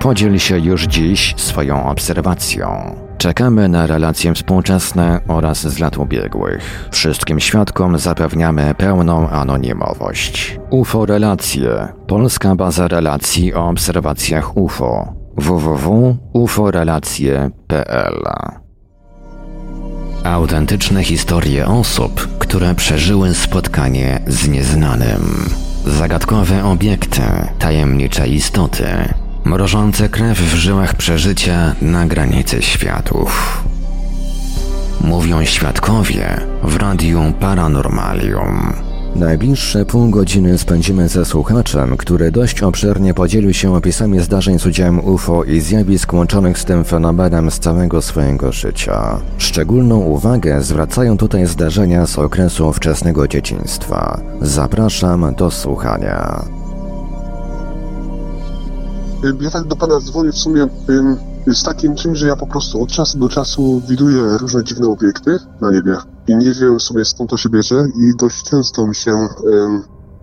Podziel się już dziś swoją obserwacją. Czekamy na relacje współczesne oraz z lat ubiegłych. Wszystkim świadkom zapewniamy pełną anonimowość. UFO Relacje. Polska baza relacji o obserwacjach UFO. www.uforelacje.pl Autentyczne historie osób, które przeżyły spotkanie z nieznanym. Zagadkowe obiekty, tajemnicze istoty, mrożące krew w żyłach przeżycia na granicy światów. Mówią świadkowie w Radiu Paranormalium. Najbliższe pół godziny spędzimy ze słuchaczem, który dość obszernie podzielił się opisami zdarzeń z udziałem UFO i zjawisk łączonych z tym fenomenem z całego swojego życia. Szczególną uwagę zwracają tutaj zdarzenia z okresu wczesnego dzieciństwa. Zapraszam do słuchania. Ja tak do pana dzwonię w sumie z takim czymś, że ja po prostu od czasu do czasu widuję różne dziwne obiekty na niebie i nie wiem sobie skąd to się bierze i dość często mi się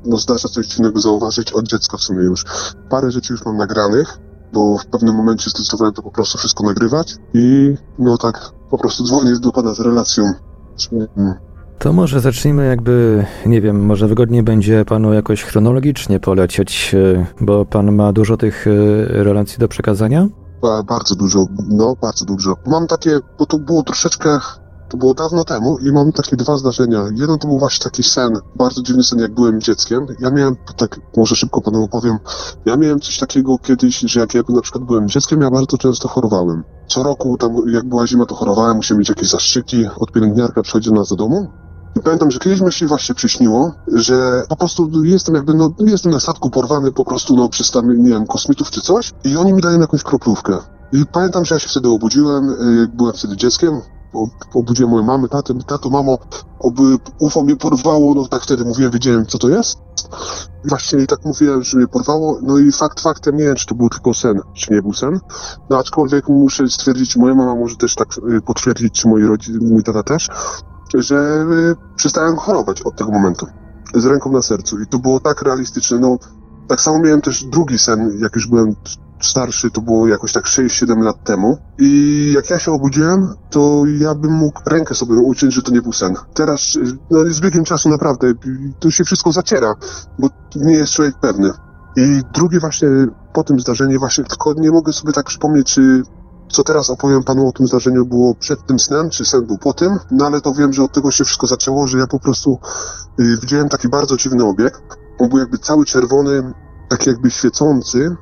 no, zdarza coś dziwnego zauważyć od dziecka w sumie już. Parę rzeczy już mam nagranych, bo w pewnym momencie zdecydowałem to po prostu wszystko nagrywać i no tak po prostu dzwonię do pana z relacją. To może zacznijmy jakby, nie wiem, może wygodnie będzie panu jakoś chronologicznie polecieć, e, bo pan ma dużo tych e, relacji do przekazania? Ba- Bardzo dużo, no bardzo dużo. Mam takie, bo to było troszeczkę, to było dawno temu i mam takie dwa zdarzenia. Jeden to był właśnie taki sen, bardzo dziwny sen, jak byłem dzieckiem. Ja miałem, tak może szybko panu opowiem, ja miałem coś takiego kiedyś, że jak ja na przykład byłem dzieckiem, ja bardzo często chorowałem. Co roku tam, jak była zima, to chorowałem, musiałem mieć jakieś zastrzyki, od pielęgniarka przychodzi do nas do domu. I pamiętam, że kiedyś mi się właśnie przyśniło, że po prostu jestem jakby, no, jestem na statku porwany po prostu, no, przez tam, nie wiem, kosmitów czy coś i oni mi dają jakąś kroplówkę. I pamiętam, że ja się wtedy obudziłem, y, jak byłem wtedy dzieckiem, obudziłem moją mamę, tatę, tato, mamo, oby UFO mnie porwało, no tak wtedy mówiłem, wiedziałem co to jest. I właśnie tak mówiłem, że mnie porwało, no i fakt faktem nie wiem, czy to był tylko sen, czy nie był sen. No aczkolwiek muszę stwierdzić, moja mama może też tak y, potwierdzić, czy moi rodzice, mój tata też, że y, przestałem chorować od tego momentu. Z ręką na sercu. I to było tak realistyczne. No, tak samo miałem też drugi sen, jak już byłem starszy, to było jakoś tak 6-7 lat temu. I jak ja się obudziłem, to ja bym mógł rękę sobie uciąć, że to nie był sen. Teraz, y, no, z biegiem czasu naprawdę, y, to się wszystko zaciera, bo nie jest człowiek pewny. I drugie właśnie po tym zdarzeniu właśnie, tylko nie mogę sobie tak przypomnieć, czy co teraz opowiem panu o tym zdarzeniu było przed tym snem, czy sen był po tym, no ale to wiem, że od tego się wszystko zaczęło, że ja po prostu y, widziałem taki bardzo dziwny obiekt. On był jakby cały czerwony, taki jakby świecący,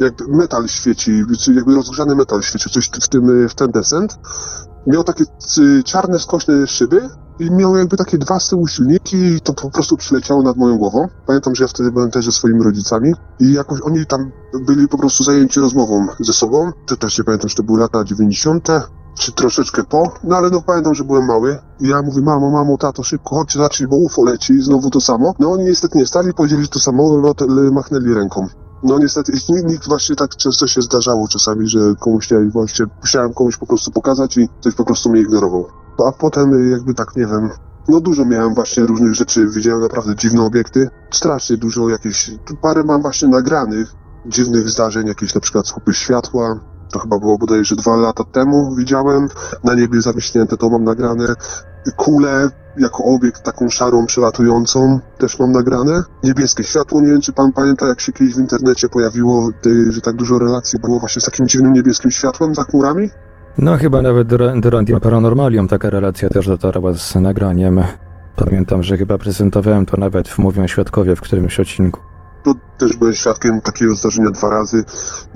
jakby metal świeci, jakby rozgrzany metal świecił, coś w tym, y, w ten desent. Miał takie y, czarne, skośne szyby i miał jakby takie dwa z tyłu silniki i to po prostu przyleciało nad moją głową. Pamiętam, że ja wtedy byłem też ze swoimi rodzicami i jakoś oni tam byli po prostu zajęci rozmową ze sobą. To też nie pamiętam, czy to były lata 90 czy troszeczkę po, no ale no pamiętam, że byłem mały i ja mówię, mamo, mamo, tato, szybko, chodźcie zacząć, bo UFO leci i znowu to samo. No oni niestety nie stali, powiedzieli, że to samolot, ale machnęli ręką. No niestety, nikt właśnie tak często się zdarzało czasami, że komuś nie, właśnie musiałem komuś po prostu pokazać i ktoś po prostu mnie ignorował. A potem y, jakby tak, nie wiem, no dużo miałem właśnie różnych rzeczy, widziałem naprawdę dziwne obiekty, strasznie dużo jakieś, parę mam właśnie nagranych dziwnych zdarzeń, jakieś na przykład słupy światła, to chyba było bodajże dwa lata temu widziałem, na niebie zawiśnięte to mam nagrane, kulę jako obiekt taką szarą, przelatującą też mam nagrane, niebieskie światło, nie wiem czy pan pamięta jak się kiedyś w internecie pojawiło, y, że tak dużo relacji było właśnie z takim dziwnym niebieskim światłem za chmurami, No chyba nawet do, Radio Paranormalium taka relacja też dotarła z nagraniem. Pamiętam, że chyba prezentowałem to nawet w Mówią Świadkowie w którymś odcinku. to też byłem świadkiem takiego zdarzenia dwa razy.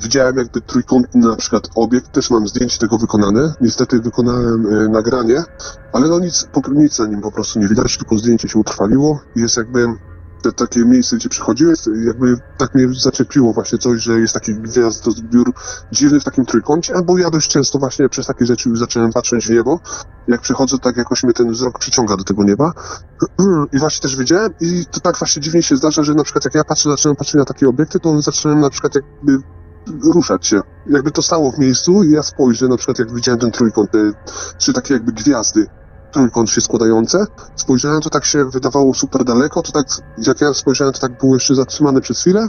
Widziałem jakby trójkątny na przykład obiekt, też mam zdjęcie tego wykonane. Niestety wykonałem e, nagranie, ale no nic, po, nic na nim po prostu nie widać, tylko zdjęcie się utrwaliło. Jest jakby te takie miejsce, gdzie przychodziłem, jakby tak mnie zaczepiło właśnie coś, że jest taki gwiazdozbiór dziwny w takim trójkącie, albo ja dość często właśnie przez takie rzeczy już zacząłem patrzeć w niebo. Jak przychodzę, tak jakoś mnie ten wzrok przyciąga do tego nieba. I właśnie też wiedziałem i to tak właśnie dziwnie się zdarza, że na przykład jak ja patrzę, zaczynam patrzeć na takie obiekty, to zaczynam na przykład jakby ruszać się. Jakby to stało w miejscu i ja spojrzę, na przykład jak widziałem ten trójkąt, te trzy takie jakby gwiazdy, trójkąt się składające, spojrzałem, to tak się wydawało super daleko, to tak, jak ja spojrzałem, to tak było jeszcze zatrzymane przez chwilę,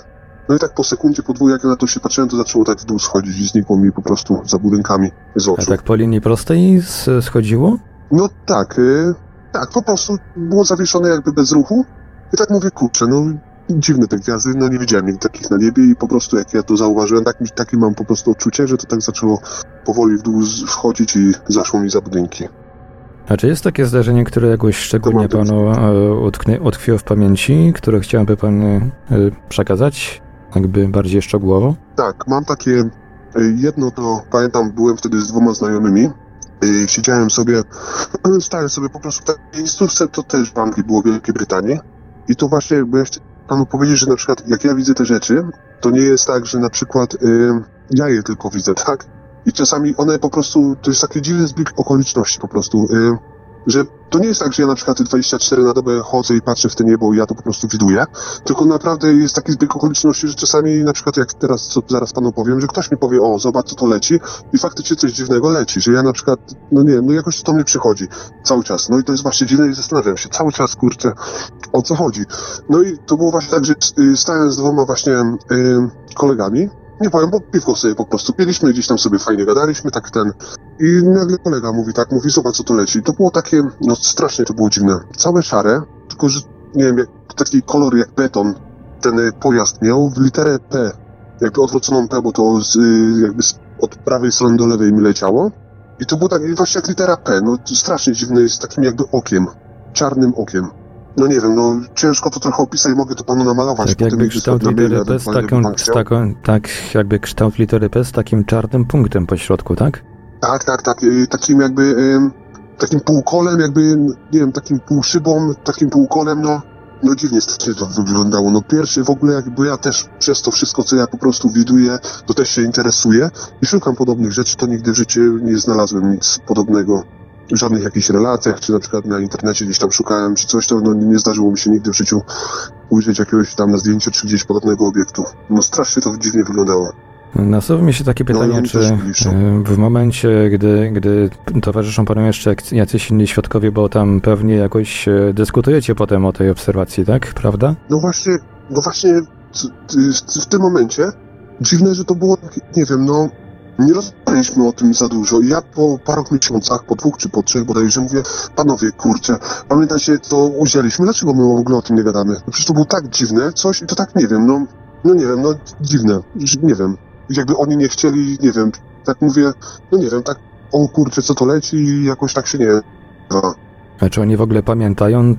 no i tak po sekundzie, po dwóch, jak ja na to się patrzyłem, to zaczęło tak w dół schodzić i znikło mi po prostu za budynkami z A oczu. tak po linii prostej schodziło? No tak, y, tak, po prostu było zawieszone jakby bez ruchu i tak mówię, kurczę, no dziwne te gwiazdy, no nie widziałem nigdy takich na niebie i po prostu jak ja to zauważyłem, tak, takie mam po prostu odczucie, że to tak zaczęło powoli w dół wchodzić i zaszło mi za budynki. A czy jest takie zdarzenie, które jakoś szczególnie panu e, utknie, utkwiło w pamięci, które chciałby pan e, przekazać? Jakby bardziej szczegółowo? Tak, mam takie y, jedno to pamiętam, byłem wtedy z dwoma znajomymi. y, Siedziałem sobie, stałem sobie po prostu w takiej miejscówce, to też w Anglii było w Wielkiej Brytanii. I to właśnie, bo ja panu powiedzieć, że na przykład jak ja widzę te rzeczy, to nie jest tak, że na przykład ja je tylko widzę, tak? I czasami one po prostu, to jest taki dziwny zbieg okoliczności po prostu, y, że to nie jest tak, że ja na przykład 24 na dobę chodzę i patrzę w to niebo i ja to po prostu widuję, tylko naprawdę jest taki zbieg okoliczności, że czasami na przykład jak teraz, co zaraz panu powiem, że ktoś mi powie, o, zobacz co to leci i faktycznie coś dziwnego leci, że ja na przykład, no nie wiem, no jakoś to mnie przychodzi cały czas, no i to jest właśnie dziwne i zastanawiam się cały czas, kurczę, o co chodzi. No i to było właśnie tak, że y, stałem z dwoma właśnie y, kolegami, nie powiem, bo piwko sobie po prostu piliśmy, gdzieś tam sobie fajnie gadaliśmy, tak ten. I nagle kolega mówi tak, mówi, zobacz co to leci. To było takie, no strasznie to było dziwne. Całe szare, tylko że, nie wiem, jak, taki kolor jak beton ten y, pojazd miał w literę P. Jakby odwróconą P, bo to z, y, jakby z, od prawej strony do lewej mi leciało. I to było tak, właśnie jak litera P, no strasznie dziwne, jest takim jakby okiem, czarnym okiem. No nie wiem, no ciężko to trochę opisać, mogę to panu namalować. Tak jakby kształt litery P z taką, z taką, tak jakby kształt litery P z takim czarnym punktem po środku, tak? Tak, tak, tak, y, takim jakby, takim półkolem, jakby, nie wiem, takim półszybą, takim półkolem, no, no dziwnie strasznie to wyglądało. No pierwszy w ogóle jakby ja też przez to wszystko, co ja po prostu widuję, to też się interesuję i szukam podobnych rzeczy, to nigdy w życiu nie znalazłem nic podobnego żadnych jakichś relacjach, czy na przykład na internecie gdzieś tam szukałem, czy coś, to no, nie zdarzyło mi się nigdy w życiu ujrzeć jakiegoś tam na zdjęciu, czy gdzieś podobnego obiektu. No strasznie to dziwnie wyglądało. Nasuwa mi się takie pytanie, no, czy e, w momencie, gdy, gdy towarzyszą panu jeszcze jacyś inni świadkowie, bo tam pewnie jakoś e, dyskutujecie potem o tej obserwacji, tak? Prawda? No właśnie, no właśnie w tym momencie dziwne, że to było, nie wiem, no nie rozmawialiśmy o tym za dużo. I ja po paru miesiącach, po dwóch czy po trzech bodajże mówię, panowie, kurczę, pamiętacie, to uzięliśmy, dlaczego my w ogóle o tym nie gadamy? No przecież to było tak dziwne, coś i to tak nie wiem, no, no nie wiem, no dziwne, nie wiem. Jakby oni nie chcieli, nie wiem, tak mówię, no nie wiem, tak, o kurczę, co to leci i jakoś tak się nie... No. A czy oni w ogóle pamiętają,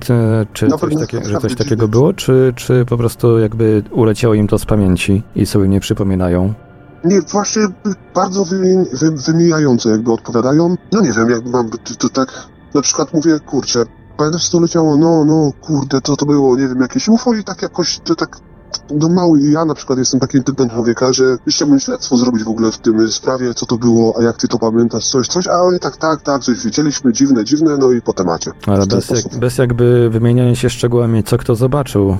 czy coś, takie, że coś takiego było, czy, czy po prostu jakby uleciało im to z pamięci i sobie nie przypominają? Nie, właśnie bardzo wymi wy wymijająco jakby odpowiadają. No nie wiem, jak mam to, tak, na przykład mówię, kurczę, pamiętasz co leciało, no, no, kurde, co to było, nie wiem, jakieś UFO i tak jakoś, to tak no mały, ja na przykład jestem takim typem człowieka, że chciałbym śledztwo zrobić w ogóle w tym sprawie, co to było, a jak ty to pamiętasz, coś, coś, a oni tak, tak, tak, coś widzieliśmy, dziwne, dziwne, no i po temacie. Ale bez, jak, bez jakby wymieniania się szczegółami, co kto zobaczył,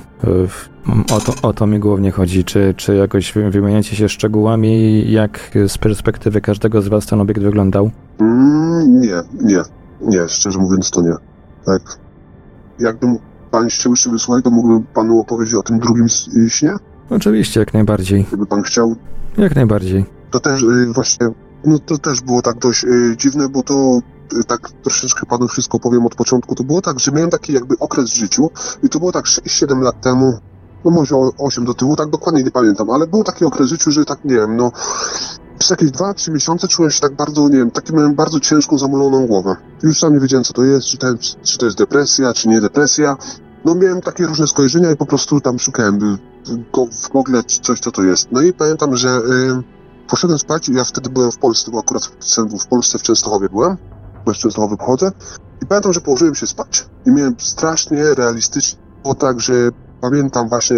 o to, o to mi głównie chodzi, czy, czy jakoś wymieniacie się szczegółami, jak z perspektywy każdego z was ten obiekt wyglądał? Mm, nie, nie, nie, szczerze mówiąc to nie. Tak, jakbym pan chciał jeszcze wysłuchać, to mógłbym panu opowiedzieć o tym drugim śnie? Oczywiście, jak najbardziej. Gdyby pan chciał. Jak najbardziej. To też y, właśnie, no to też było tak dość y, dziwne, bo to y, tak troszeczkę panu wszystko powiem od początku. To było tak, że miałem taki jakby okres w życiu i to było tak 6-7 lat temu, no może 8 do tyłu, tak dokładnie nie pamiętam, ale był taki okres w życiu, że tak, nie wiem, no przez jakieś 2-3 miesiące czułem się tak bardzo, nie wiem, taki miałem bardzo ciężką, zamuloną głowę. Już sam nie wiedziałem, co to jest, czy, ten, czy to jest depresja, czy nie depresja. No miałem takie różne skojarzenia i po prostu tam szukałem w Google coś, co to jest. No i pamiętam, że y, poszedłem spać ja wtedy byłem w Polsce, bo akurat w Polsce, w Częstochowie byłem, bo z Częstochowy pochodzę. I pamiętam, że położyłem się spać i miałem strasznie realistycznie, było tak, że pamiętam właśnie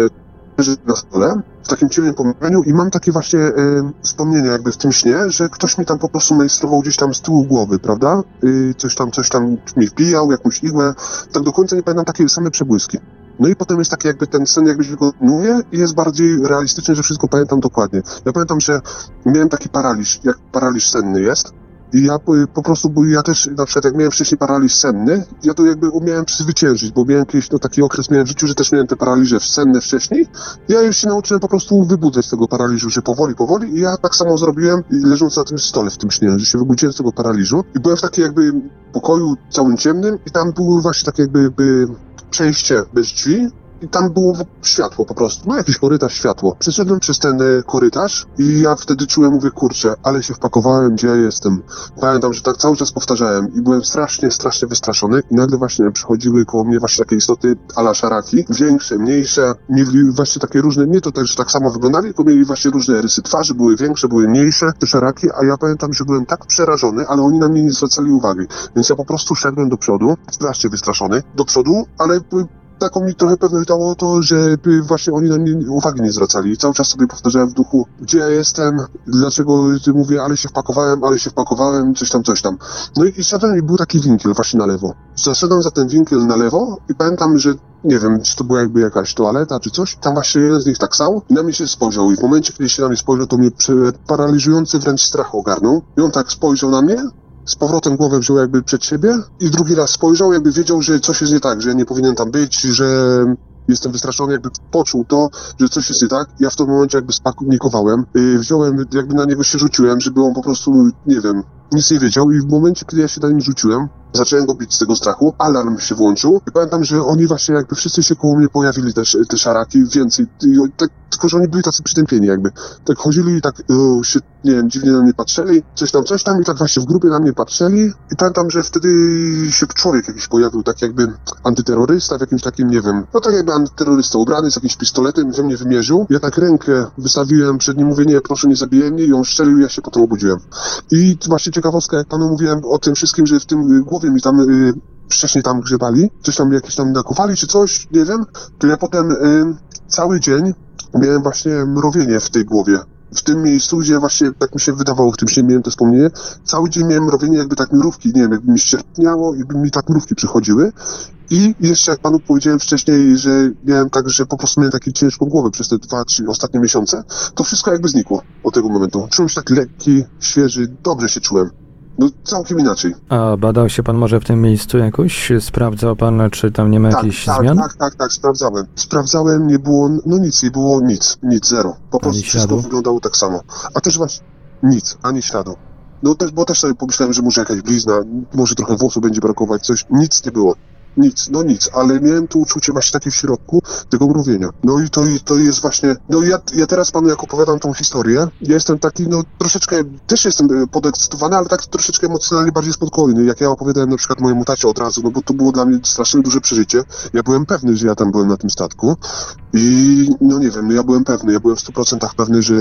leży na stole w takim ciemnym pomieszczeniu i mam takie właśnie y, wspomnienie jakby w tym śnie, że ktoś mi tam po prostu majstrował gdzieś tam z tyłu głowy, prawda? Y, coś tam, coś tam mi wbijał, jakąś igłę. Tak do końca nie pamiętam takie same przebłyski. No i potem jest taki jakby ten sen jakby się wykonuje i jest bardziej realistyczny, że wszystko pamiętam dokładnie. Ja pamiętam, że miałem taki paraliż, jak paraliż senny jest, i ja po, prostu, bo ja też, na przykład jak miałem wcześniej paraliż senny, ja to jakby umiałem przezwyciężyć, bo miałem kiedyś no, taki okres miałem w życiu, że też miałem te paraliże senne wcześniej. Ja już się nauczyłem po prostu wybudzać z tego paraliżu, że powoli, powoli. I ja tak samo zrobiłem leżąc na tym stole w tym śnie, że się wybudziłem z tego paraliżu. I byłem w takim jakby pokoju całym ciemnym i tam były właśnie takie jakby, jakby przejście bez drzwi i tam było światło po prostu, no jakiś korytarz światło. Przeszedłem przez ten e, korytarz i ja wtedy czułem, mówię, kurczę, ale się wpakowałem, gdzie ja jestem. Pamiętam, że tak cały czas powtarzałem i byłem strasznie, strasznie wystraszony. I nagle właśnie przychodziły koło mnie właśnie takie istoty ala szaraki, większe, mniejsze, mieli właśnie takie różne, nie to tak, że tak samo wyglądali, tylko mieli właśnie różne rysy twarzy, były większe, były mniejsze, szaraki, a ja pamiętam, że byłem tak przerażony, ale oni na mnie nie zwracali uwagi, więc ja po prostu szedłem do przodu, strasznie wystraszony, do przodu, ale taką mi trochę pewność dało to, że by właśnie oni na mnie uwagi nie zwracali. Cały czas sobie powtarzałem w duchu, gdzie ja jestem, dlaczego mówię, ale się wpakowałem, ale się wpakowałem, coś tam, coś tam. No i, i był taki winkiel właśnie na lewo. Zaszedłem za ten winkiel na lewo i pamiętam, że nie wiem, czy to była jakby jakaś toaleta czy coś. Tam właśnie jeden z nich tak stał i na mnie się spojrzał. I w momencie, kiedy się na mnie spojrzał, to mnie paraliżujący wręcz strach ogarnął. I on tak spojrzał na mnie, z powrotem głowę wziął jakby przed siebie i drugi raz spojrzał, jakby wiedział, że coś jest nie tak, że ja nie powinien tam być, że jestem wystraszony, jakby poczuł to, że coś jest nie tak. Ja w tym momencie jakby spanikowałem, yy, wziąłem, jakby na niego się rzuciłem, żeby on po prostu, nie wiem, nic nie wiedział i w momencie, kiedy ja się na nim rzuciłem, zacząłem go bić z tego strachu, alarm się włączył i pamiętam, że oni właśnie jakby wszyscy się koło mnie pojawili też te szaraki, więcej, tak, tylko że oni byli tacy przytępieni jakby. Tak chodzili i tak się, nie wiem, dziwnie na mnie patrzyli, coś tam, coś tam i tak właśnie w grupie na mnie patrzyli i pamiętam, że wtedy się człowiek jakiś pojawił, tak jakby antyterrorysta w jakimś takim, nie wiem, no tak jakby antyterrorysta ubrany z jakimś pistoletem we mnie wymierzył. Ja tak rękę wystawiłem przed nim, mówię, nie, proszę nie zabijaj mnie i on ja się potem obudziłem. I właśnie ciekawostka, jak panu mówiłem o tym wszystkim, że w tym y, głowie mi tam y, wcześniej tam grzebali, coś tam jakieś tam nakowali czy coś, nie wiem, to ja potem y, cały dzień miałem właśnie mrowienie w tej głowie. W tym miejscu, gdzie właśnie tak mi się wydawało, w tym się miałem to wspomnienie, cały dzień miałem mrowienie jakby tak mrówki, nie wiem, jakby mi ścierpniało, jakby mi tak mrówki przychodziły. I jeszcze jak panu powiedziałem wcześniej, że miałem tak, że po prostu miałem taką ciężką głowę przez te dwa, trzy ostatnie miesiące, to wszystko jakby znikło od tego momentu. Czułem się tak lekki, świeży, dobrze się czułem. No całkiem inaczej. A badał się pan może w tym miejscu jakoś? Sprawdzał pan, czy tam nie ma Tak, jakichś tak, zmian? tak, tak, tak, sprawdzałem. Sprawdzałem, nie było, no nic, nie było nic, nic, zero. Po prostu wszystko wyglądało tak samo. A też właśnie nic, ani śladu. No też, bo też sobie pomyślałem, że może jakaś blizna, może trochę włosu będzie brakować, coś. Nic nie było. Nic, no nic, ale miałem to uczucie właśnie takie w środku tego mrowienia. No i to, i to jest właśnie, no ja, ja teraz panu jak opowiadam tą historię, ja jestem taki, no troszeczkę, też jestem e, podekscytowany, ale tak troszeczkę emocjonalnie bardziej spokojny. Jak ja opowiadałem na przykład mojemu tacie od razu, no bo to było dla mnie strasznie duże przeżycie. Ja byłem pewny, że ja tam byłem na tym statku i no nie wiem, ja byłem pewny, ja byłem w 100% pewny, że,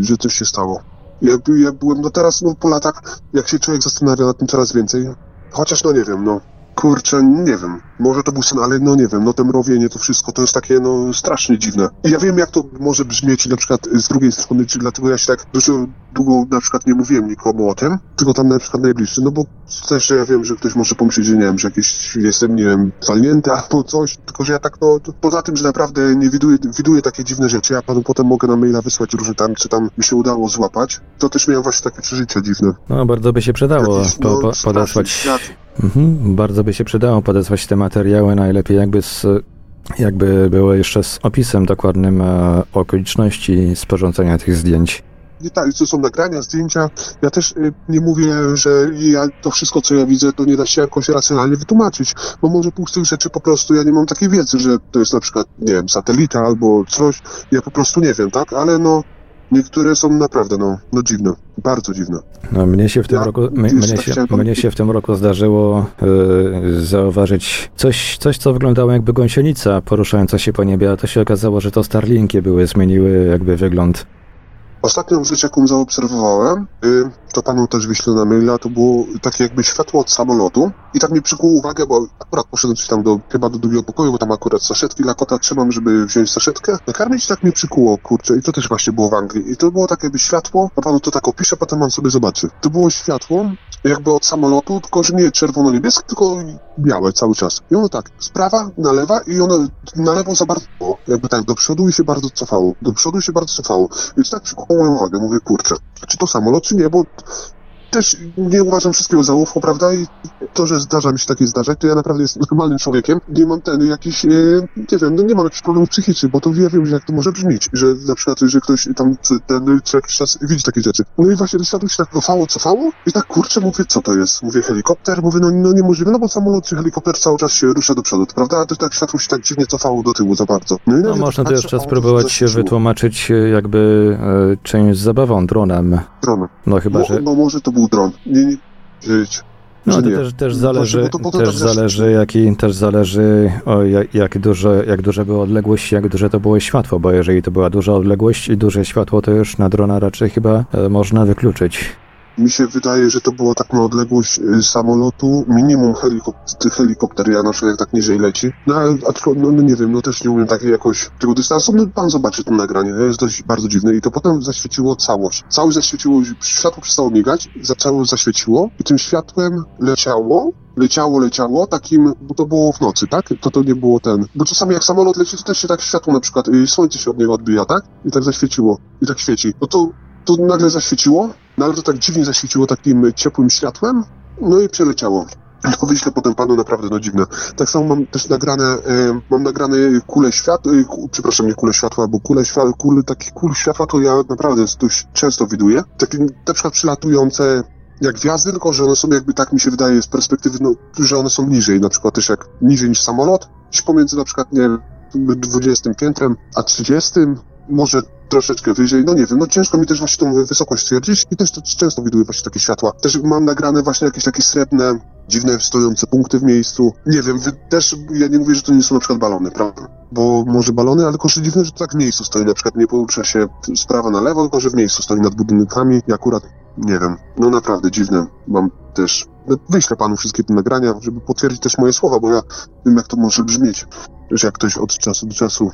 że coś się stało. Ja, ja byłem, no teraz, no po latach, jak się człowiek zastanawia nad tym coraz więcej, chociaż no nie wiem, no kurczę, nie wiem, może to był sen, ale no nie wiem, no te mrowienie, to wszystko, to jest takie, no strasznie dziwne. I ja wiem, jak to może brzmieć na przykład z drugiej strony, czy dlatego ja się tak dużo długo na przykład nie mówiłem nikomu o tym, tylko tam na przykład najbliższy, no bo też ja wiem, że ktoś może pomyśleć, że nie wiem, że jakiś jestem, nie wiem, walnięty albo coś, tylko że ja tak, no, to poza tym, że naprawdę nie widuję, widuję takie dziwne rzeczy, ja panu potem mogę na maila wysłać różne tam, co tam mi się udało złapać, to też miałem właśnie takie przeżycia dziwne. No, bardzo by się przydało Jakiś, po, no, po, podesłać. Mhm, bardzo by się przydało podesłać te materiały, najlepiej jakby z, jakby były jeszcze z opisem dokładnym e, okoliczności sporządzenia tych zdjęć. Nie tak, to są nagrania, zdjęcia. Ja też y, nie mówię, że ja to wszystko, co ja widzę, to nie da się jakoś racjonalnie wytłumaczyć, bo może pół z tych rzeczy po prostu ja nie mam takiej wiedzy, że to jest na przykład, nie wiem, satelita albo coś. Ja po prostu nie wiem, tak? Ale no, niektóre są naprawdę, no, no dziwne. Bardzo dziwne. No, mnie się w tym Ja roku, jeszcze mnie, tak się, mnie się w tym roku zdarzyło e, zauważyć coś, coś, co wyglądało jakby gąsienica poruszająca się po niebie, a to się okazało, że to Starlinki były, zmieniły jakby wygląd. Ostatnią rzecz, jaką zaobserwowałem, y, to panu też wyślę na maila, to było takie jakby światło od samolotu i tak mi przykuło uwagę, bo akurat poszedłem coś tam do, chyba do drugiego pokoju, bo tam akurat saszetki dla kota trzymam, żeby wziąć saszetkę. Nakarmić tak mnie przykuło, kurczę, i to też właśnie było w Anglii. I to było takie jakby światło, a panu to tak opiszę, potem pan sobie zobaczy. To było światło jakby od samolotu, tylko że nie czerwono-niebieskie, tylko białe cały czas. I ono tak, z prawa na lewa i ono na lewo za bardzo, jakby tak do przodu i się bardzo cofało. Do przodu i się bardzo cofało. Więc tak przykuło moją uwagę. Mówię, kurczę, czy to samolot, czy nie, bo też nie uważam wszystkiego za łówko, prawda? I to, że zdarza mi się takie zdarzać, to ja naprawdę jestem normalnym człowiekiem. Nie mam ten jakiś, e, nie wiem, no nie mam jakichś problemów psychicznych, bo to ja wiem, że jak to może brzmieć, że na przykład, że ktoś tam ten co jakiś czas widzi takie rzeczy. No i właśnie to światło się tak cofało, cofało i tak kurczę, mówię, co to jest? Mówię helikopter, mówię, no, no niemożliwe, no bo samolot czy helikopter cały czas się rusza do przodu, prawda? A to tak światło się tak dziwnie cofało do tyłu za bardzo. No, i No, można tak to jeszcze spróbować się wytłumaczyć e, jakby e, czymś z zabawą, dronem. Dron. No chyba, że... no może to dron. Nie, nie, wiedzieć. No to nie. też, też zależy, właśnie, bo to- też tak zależy jaki, też zależy o jak, jak, duże, jak duże były odległości, jak duże to było światło, bo jeżeli to była duża odległość i duże światło, to już na drona raczej chyba e, można wykluczyć. Mi się wydaje, że to było tak na odległość y, samolotu, minimum helikopter, helikopter ja na przykład jak tak niżej leci. No ale no, no nie wiem, no też nie umiem takiej jakoś tego dystansu. No pan zobaczy to nagranie, to jest dość bardzo dziwne i to potem zaświeciło całość. Całość zaświeciło, światło przestało migać, zaczęło zaświeciło i tym światłem leciało leciało, leciało, takim, bo to było w nocy, tak? To to nie było ten. Bo czasami jak samolot leci, to też się tak światło na przykład, y, słońce się od niego odbija, tak? I tak zaświeciło. I tak świeci. No to, to nagle zaświeciło, no ale to tak dziwnie zaświeciło takim ciepłym światłem, no i przeleciało. To wyślę potem panu naprawdę no dziwne. Tak samo mam też nagrane, e, mam nagrane kule światła, e, przepraszam, nie kule światła, bo kule światła, kule, takie kul światła to ja naprawdę dość często widuję. Takie na przykład przylatujące jak gwiazdy, tylko że one są jakby tak mi się wydaje z perspektywy, no, że one są niżej, na przykład też jak niżej niż samolot, gdzieś pomiędzy na przykład, nie wiem, 20 piętrem a 30, może troszeczkę wyżej, no nie wiem, no ciężko mi też właśnie tą wysokość stwierdzić i też to często widuję właśnie takie światła. Też mam nagrane właśnie jakieś takie srebrne, dziwne stojące punkty w miejscu. Nie wiem, też ja nie mówię, że to nie są na przykład balony, prawda? Bo może balony, ale że dziwne, że to tak w miejscu stoi, na przykład nie porusza się z prawa na lewo, tylko że w miejscu stoi nad budynkami i akurat, nie wiem, no naprawdę dziwne. Mam też, no, wyślę panu wszystkie te nagrania, żeby potwierdzić też moje słowa, bo ja wiem, jak to może brzmieć że jak ktoś od czasu do czasu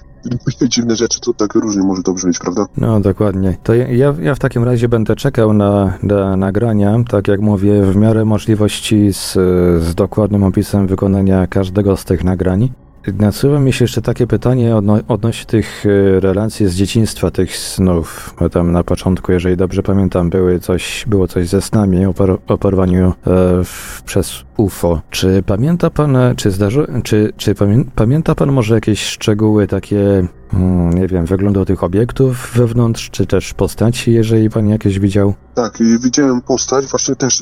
dziwne rzeczy, to tak różnie może to brzmieć, prawda? No, dokładnie. To ja, ja w takim razie będę czekał na, na nagrania, tak jak mówię, w miarę możliwości z, z dokładnym opisem wykonania każdego z tych nagrań. Nasuwa mi się jeszcze takie pytanie odno odnośnie tych e, relacji z dzieciństwa, tych snów. Bo tam na początku, jeżeli dobrze pamiętam, były coś, było coś ze snami o, por o porwaniu e, w, przez UFO. Czy pamięta pan, czy zdarzy, czy, czy pamię pamięta pan może jakieś szczegóły takie, hmm, nie wiem, wyglądu tych obiektów wewnątrz, czy też postaci, jeżeli pan jakieś widział? Tak, widziałem postać, właśnie też,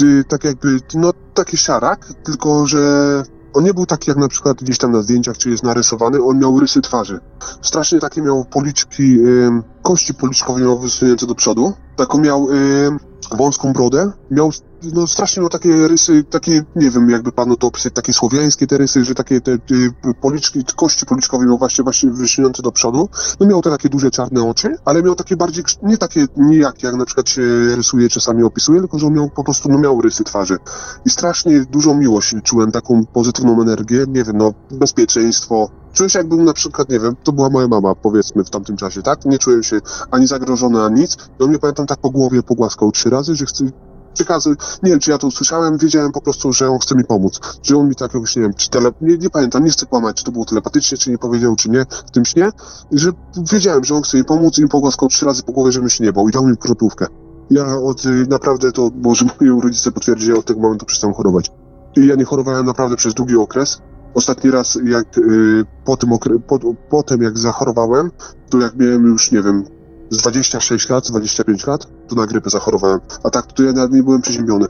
y, tak jakby, no taki szarak, tylko że on nie był taki jak na przykład gdzieś tam na zdjęciach, czy jest narysowany, on miał rysy twarzy. Strasznie takie miał policzki, kości policzkowe miał wysunięte do przodu. Taką miał wąską brodę, miał no strasznie no takie rysy, takie, nie wiem jakby panu to opisać, takie słowiańskie te rysy, że takie te, te policzki, kości policzkowe miał właśnie, właśnie wysunięte do przodu. No miał te takie duże czarne oczy, ale miał takie bardziej, nie takie nijakie, jak na przykład się rysuje, czasami opisuje, tylko że on miał po prostu, no miał rysy twarzy. I strasznie dużą miłość czułem, taką pozytywną energię, nie wiem, no bezpieczeństwo, Czułem się jakbym na przykład, nie wiem, to była moja mama, powiedzmy, w tamtym czasie, tak? Nie czułem się ani zagrożony, ani nic. On mnie, pamiętam, tak po głowie pogłaskał trzy razy, że chce, przekazy, nie wiem, czy ja to usłyszałem, wiedziałem po prostu, że on chce mi pomóc. Że on mi tak jakoś, nie wiem, czy tele, nie, nie pamiętam, nie chcę kłamać, czy to było telepatycznie, czy nie powiedział, czy nie, w tym śnie, że wiedziałem, że on chce mi pomóc i mi pogłaskał trzy razy po głowie, żebym się nie bał i dał mi krotówkę. Ja od, y, naprawdę to, może moi rodzice potwierdzili, ja od tego momentu przestałem chorować. I ja nie chorowałem naprawdę przez długi okres. Ostatni raz, jak y, po tym okre, po, potem jak zachorowałem, to jak miałem już, nie wiem, z 26 lat, 25 lat, to na grypę zachorowałem. A tak, to ja nawet nie byłem przeziębiony.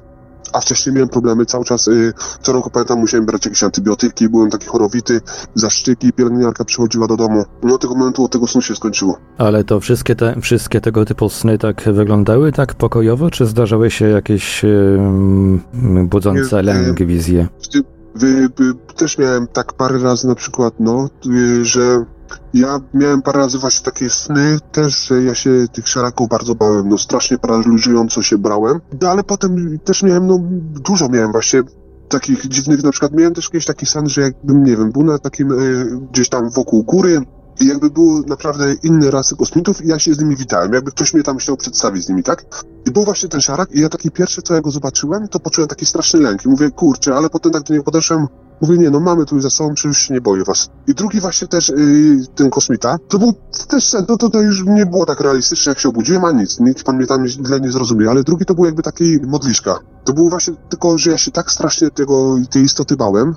A wcześniej miałem problemy, cały czas, yy, co roku pamiętam, musiałem brać jakieś antybiotyki, byłem taki chorowity, zaszczyki, pielęgniarka przychodziła do domu. No od tego momentu, od tego snu się skończyło. Ale to wszystkie, te, wszystkie tego typu sny tak wyglądały tak pokojowo, czy zdarzały się jakieś yy, budzące nie, lęk, wizje? Wy, wy, też miałem tak parę razy na przykład, no, yy, że ja miałem parę razy właśnie takie sny też, że ja się tych szaraków bardzo bałem, no strasznie paraliżująco się brałem, no, ale potem też miałem, no dużo miałem właśnie takich dziwnych, na przykład miałem też jakiś taki sen, że jakbym, nie wiem, był na takim y, gdzieś tam wokół góry, i jakby były naprawdę inne rasy kosmitów i ja się z nimi witałem, jakby ktoś mnie tam chciał przedstawić z nimi, tak? I był właśnie ten szarak i ja taki pierwszy, co ja go zobaczyłem, to poczułem taki straszny lęk i mówię, kurczę, ale potem tak do niego podeszłem, mówię, nie no, mamy tu za sobą, czy już się nie boję was. I drugi właśnie też, yy, ten kosmita, to był też no to, to już nie było tak realistyczne, jak się obudziłem, a nic, nikt pan mnie tam źle nie zrozumie, ale drugi to był jakby taki modliszka. To było właśnie tylko, że ja się tak strasznie tego, tej istoty bałem,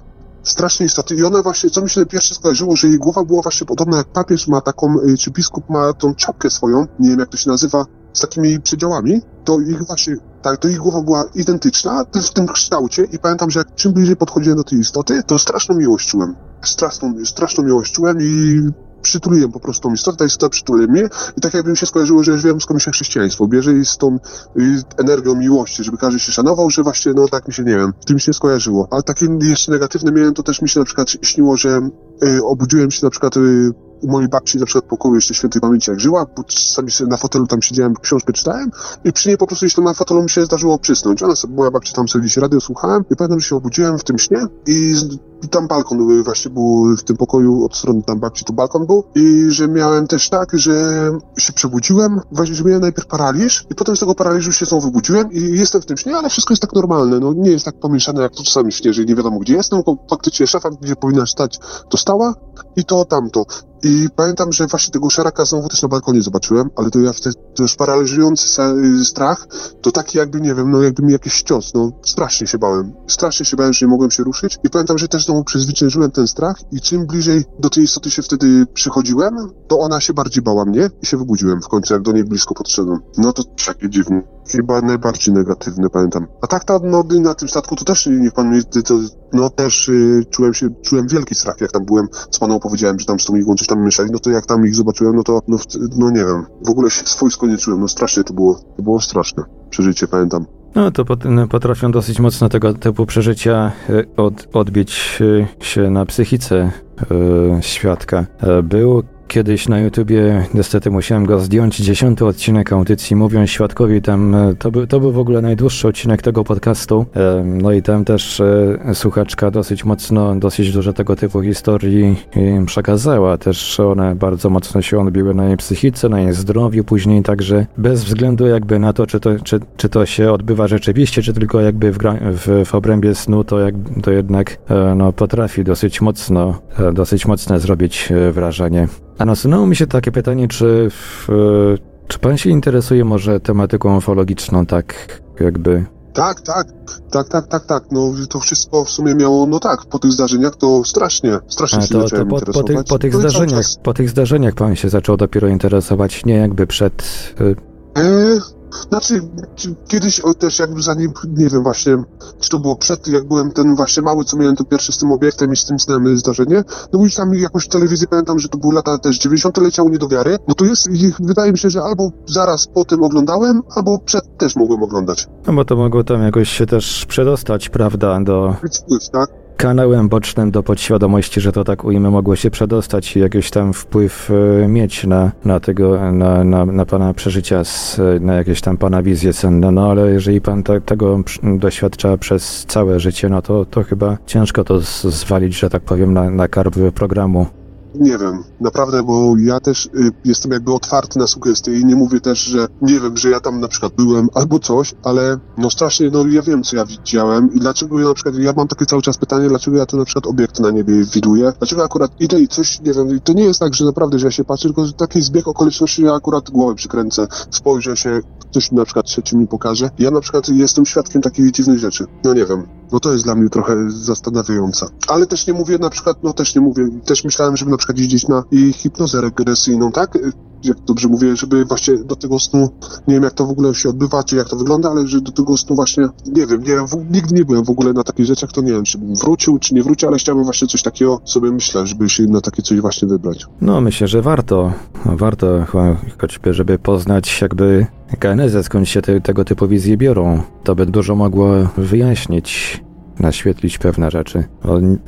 strasznie istoty. I one właśnie, co mi się pierwsze skojarzyło, że jej głowa była właśnie podobna jak papież ma taką, y, czy biskup ma tą czapkę swoją, nie wiem jak to się nazywa, z takimi przedziałami, to ich właśnie, tak, to ich głowa była identyczna w tym kształcie i pamiętam, że jak czym bliżej podchodziłem do tej istoty, to straszną miłość czułem. Straszną, straszną miłość czułem i przytuliłem po prostu tą istotę, ta istota przytuli mnie i tak jakby mi się skojarzyło, że już wiem skąd mi się chrześcijaństwo bierze i z tą energią miłości, żeby każdy się szanował, że właśnie, no tak mi się, nie wiem, tym się skojarzyło. Ale takie jeszcze negatywne miałem, to też mi się na przykład śniło, że obudziłem się na przykład y, u mojej babci na przykład pokoju jeszcze świętej pamięci jak żyła, sobie na fotelu tam siedziałem, książkę czytałem i przy niej po prostu gdzieś tam na fotelu mi się zdarzyło przysnąć. Ona sobie, moja babcia tam sobie gdzieś radio słuchałem i pamiętam, że się obudziłem w tym śnie i, tam balkon właśnie był w tym pokoju od strony tam babci, to balkon był i że miałem też tak, że się przebudziłem, właśnie, że miałem najpierw paraliż i potem z tego paraliżu się znowu wybudziłem i jestem w tym śnie, ale wszystko jest tak normalne, no nie jest tak pomieszane jak to czasami w śnie, że nie wiadomo gdzie jestem, tylko faktycznie szafa, gdzie powinna stać, to stała i to tamto. I pamiętam, że właśnie tego szaraka znowu też na balkonie zobaczyłem, ale to ja wtedy, to już paraliżujący y, strach, to taki jakby, nie wiem, no jakby mi jakiś cios, no strasznie się bałem. Strasznie się bałem, że nie mogłem się ruszyć i pamiętam, że też znowu przezwyciężyłem ten strach i czym bliżej do tej istoty się wtedy przychodziłem, to ona się bardziej bała mnie i się wybudziłem w końcu, jak do niej blisko podszedłem. No to takie dziwne. Chyba najbardziej negatywne, pamiętam. A tak to, no, na tym statku to też, niech pan mi, to, no też y, czułem się, czułem wielki strach, jak tam byłem, z paną powiedziałem, że tam z tą igłą coś tam mieszali, no to jak tam ich zobaczyłem, no to, no, no nie wiem, w ogóle się swojsko nie czułem, no strasznie to było, to było straszne przeżycie, pamiętam. No to no, potrafią dosyć mocno tego typu przeżycia e, od, odbić e, się na psychice e, świadka. E, Był kiedyś na YouTubie, niestety musiałem go zdjąć, dziesiąty odcinek audycji Mówią Świadkowi, tam e, to był, to był w ogóle najdłuższy odcinek tego podcastu, E, no i tam też e, słuchaczka dosyć mocno, dosyć dużo tego typu historii przekazała, też one bardzo mocno się odbiły na jej psychice, na jej zdrowiu później, także bez względu jakby na to, czy to, czy, czy to się odbywa rzeczywiście, czy tylko jakby w, w, w obrębie snu, to, jak, to jednak no, potrafi dosyć mocno, dosyć mocne zrobić wrażenie. A nasunęło mi się takie pytanie, czy, w, e, czy pan się interesuje może tematyką ufologiczną, tak jakby Tak, tak, tak, tak, tak, tak, no to wszystko w sumie miało, no tak, po tych zdarzeniach to strasznie, strasznie A się to, to zacząłem po, po, tych, interesować. po tych No zdarzeniach, po tych zdarzeniach pan się zaczął dopiero interesować, nie jakby przed. y, E, znaczy, kiedyś też jakby zanim, nie wiem właśnie, czy to było przed, jak byłem ten właśnie mały, co miałem to pierwsze z tym obiektem i z tym snem zdarzenie, no już tam jakąś w telewizji pamiętam, że to były lata też 90. leciało nie do wiary, no to jest, i wydaje mi się, że albo zaraz po tym oglądałem, albo przed też mogłem oglądać. No bo to mogło tam jakoś się też przedostać, prawda, do wpływ, tak? Kanałem bocznym do podświadomości, że to tak ujmę, mogło się przedostać i jakiś tam wpływ e, mieć na, na tego, na, na, na pana przeżycia, z, e, na jakieś tam pana wizje senne, no ale jeżeli pan te, tego doświadcza przez całe życie, no to, to chyba ciężko to zwalić, że tak powiem, na, na karb programu. Nie wiem, naprawdę, bo ja też y, jestem jakby otwarty na sugestie i nie mówię też, że nie wiem, że ja tam na przykład byłem albo coś, ale no strasznie, no ja wiem, co ja widziałem i dlaczego ja na przykład, ja mam takie cały czas pytanie, dlaczego ja to na przykład obiekty na niebie widuję, dlaczego akurat idę i coś, nie wiem, to nie jest tak, że naprawdę, że ja się patrzę, tylko taki zbieg okoliczności, ja akurat głowę przykręcę, spojrzę się, ktoś na przykład trzeci mi pokaże. Ja na przykład jestem świadkiem takich dziwnych rzeczy. No nie wiem. No to jest dla mnie trochę zastanawiające. Ale też nie mówię na przykład, no też nie mówię, też myślałem, żeby na przykład jeździć na i hipnozę regresyjną, tak? Jak dobrze mówię, żeby właśnie do tego snu, nie wiem jak to w ogóle się odbywa, czy jak to wygląda, ale że do tego snu właśnie, nie wiem, nie wiem, nigdy nie byłem w ogóle na takich rzeczach, to nie wiem, czy bym wrócił, czy nie wrócił, ale chciałbym właśnie coś takiego sobie myślę, żeby się na takie coś właśnie wybrać. No, myślę, że warto, warto cho- choćby, żeby poznać jakby genezę, skąd się te, tego typu wizje biorą. To by dużo mogło wyjaśnić, naświetlić pewne rzeczy.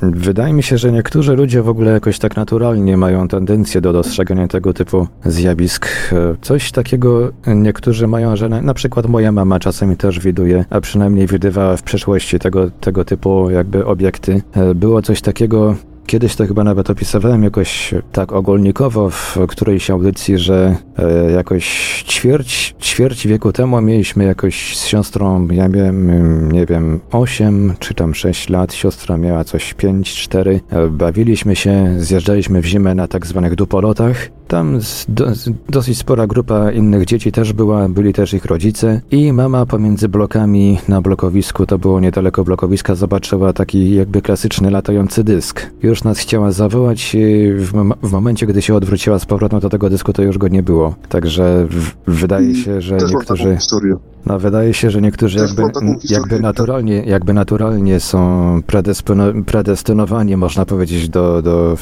Wydaje mi się, że niektórzy ludzie w ogóle jakoś tak naturalnie mają tendencję do dostrzegania tego typu zjawisk. E, Coś takiego niektórzy mają, że na, na przykład moja mama czasami też widuje, a przynajmniej widywała w przeszłości tego, tego typu jakby obiekty. E, Było coś takiego, Kiedyś to chyba nawet opisywałem jakoś tak ogólnikowo w którejś audycji, że e, jakoś ćwierć, ćwierć wieku temu mieliśmy jakoś z siostrą, ja miałem, nie wiem, 8 czy tam 6 lat, siostra miała coś 5, 4. E, bawiliśmy się, zjeżdżaliśmy w zimę na tak zwanych dupolotach. Tam z, do, z, dosyć spora grupa innych dzieci też była, byli też ich rodzice i mama pomiędzy blokami na blokowisku, to było niedaleko blokowiska, zobaczyła taki jakby klasyczny latający dysk. Już nas chciała zawołać i w, mom- w momencie, gdy się odwróciła z powrotem do tego dysku, to już go nie było. Także wydaje się, że Też niektórzy... No, wydaje się, że niektórzy jakby, jakby, naturalnie, jakby naturalnie są predestynowani, można powiedzieć, do, do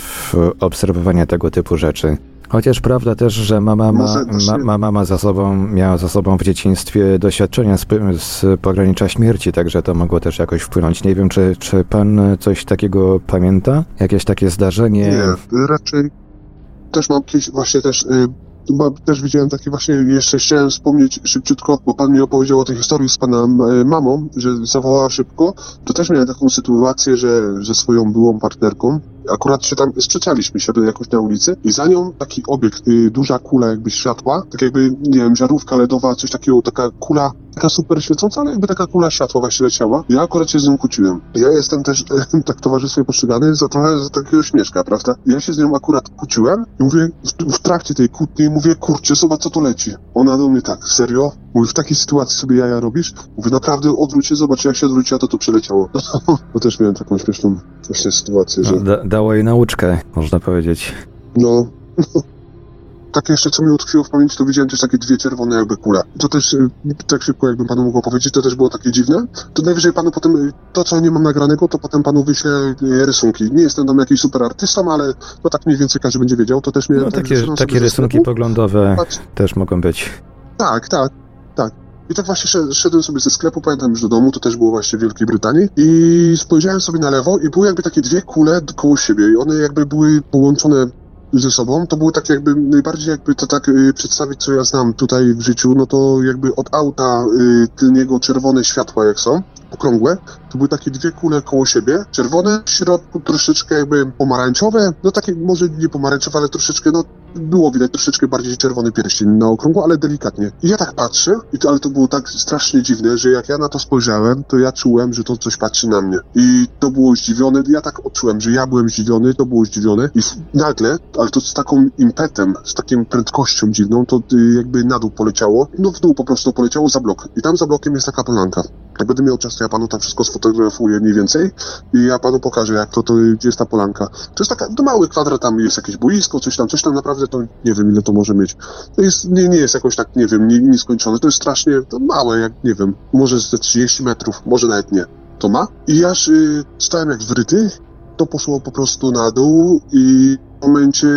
obserwowania tego typu rzeczy. Chociaż prawda też, że mama ma, ma, mama ma za sobą, miała za sobą w dzieciństwie doświadczenia z, z pogranicza śmierci, także to mogło też jakoś wpłynąć. Nie wiem, czy, czy pan coś takiego pamięta? Jakieś takie zdarzenie? Nie, raczej też mam jakieś właśnie też, y, też widziałem takie właśnie, jeszcze chciałem wspomnieć szybciutko, bo pan mi opowiedział o tej historii z pana y, mamą, że zawołała szybko, to też miałem taką sytuację, że ze swoją byłą partnerką, akurat się tam sprzeczaliśmy się jakoś na ulicy i za nią taki obiekt, y, duża kula jakby światła, tak jakby, nie wiem, żarówka LEDowa, coś takiego, taka kula, taka super świecąca, ale jakby taka kula światła właśnie leciała. Ja akurat się z nią kłóciłem. Ja jestem też tak w towarzystwie postrzegany za trochę za takiego śmieszka, prawda? Ja się z nią akurat kłóciłem i mówię, w, w trakcie tej kłótni mówię, kurczę, zobacz co tu leci. Ona do mnie tak, serio? Mówi, w takiej sytuacji sobie jaja robisz? Mówię, naprawdę odwróć się, zobacz, jak się odwróciła, to to przeleciało. To też miałem taką śmieszną właśnie sytuację, że... Da, dało jej nauczkę, można powiedzieć. No. Takie jeszcze, co mi utkwiło w pamięci, to widziałem też takie dwie czerwone jakby kule. To też, y, tak szybko jakbym panu mógł powiedzieć, to też było takie dziwne. To najwyżej panu potem, y, to co nie mam nagranego, to potem panu wyślę y, rysunki. Nie jestem tam jakiś super artystą, ale to tak mniej więcej każdy będzie wiedział. To też miałem No, tak, takie, takie rysunki poglądowe też mogą być. tak, tak, tak. I tak właśnie szed- szedłem sobie ze sklepu, pamiętam już do domu, to też było właśnie w Wielkiej Brytanii i spojrzałem sobie na lewo i były jakby takie dwie kule koło siebie i one jakby były połączone ze sobą, to były takie jakby, najbardziej jakby to tak y, przedstawić, co ja znam tutaj w życiu, no to jakby od auta y, tylniego czerwone światła jak są, okrągłe, to były takie dwie kule koło siebie, czerwone, w środku troszeczkę jakby pomarańczowe, no takie może nie pomarańczowe, ale troszeczkę, no było widać troszeczkę bardziej czerwony pierścień na okrągło, ale delikatnie. I ja tak patrzę, i to, ale to było tak strasznie dziwne, że jak ja na to spojrzałem, to ja czułem, że to coś patrzy na mnie. I to było zdziwione, ja tak odczułem, że ja byłem zdziwiony, to było zdziwione i nagle, ale to z taką impetem, z taką prędkością dziwną, to y, jakby na dół poleciało, no w dół po prostu poleciało za blok. I tam za blokiem jest taka polanka. Jak będę miał czas, to ja panu tam wszystko sfotografuję mniej więcej i ja panu pokażę, jak to, to gdzie jest ta polanka. To jest taka, to mały kwadrat, tam jest jakieś boisko, coś tam, coś tam naprawdę to nie wiem, ile to może mieć. To jest, nie, nie jest jakoś tak, nie wiem, nie, nieskończone. To jest strasznie to małe, jak nie wiem, może ze 30 metrów, może nawet nie. To ma. I ja y, stałem jak wryty, to poszło po prostu na dół i momencie,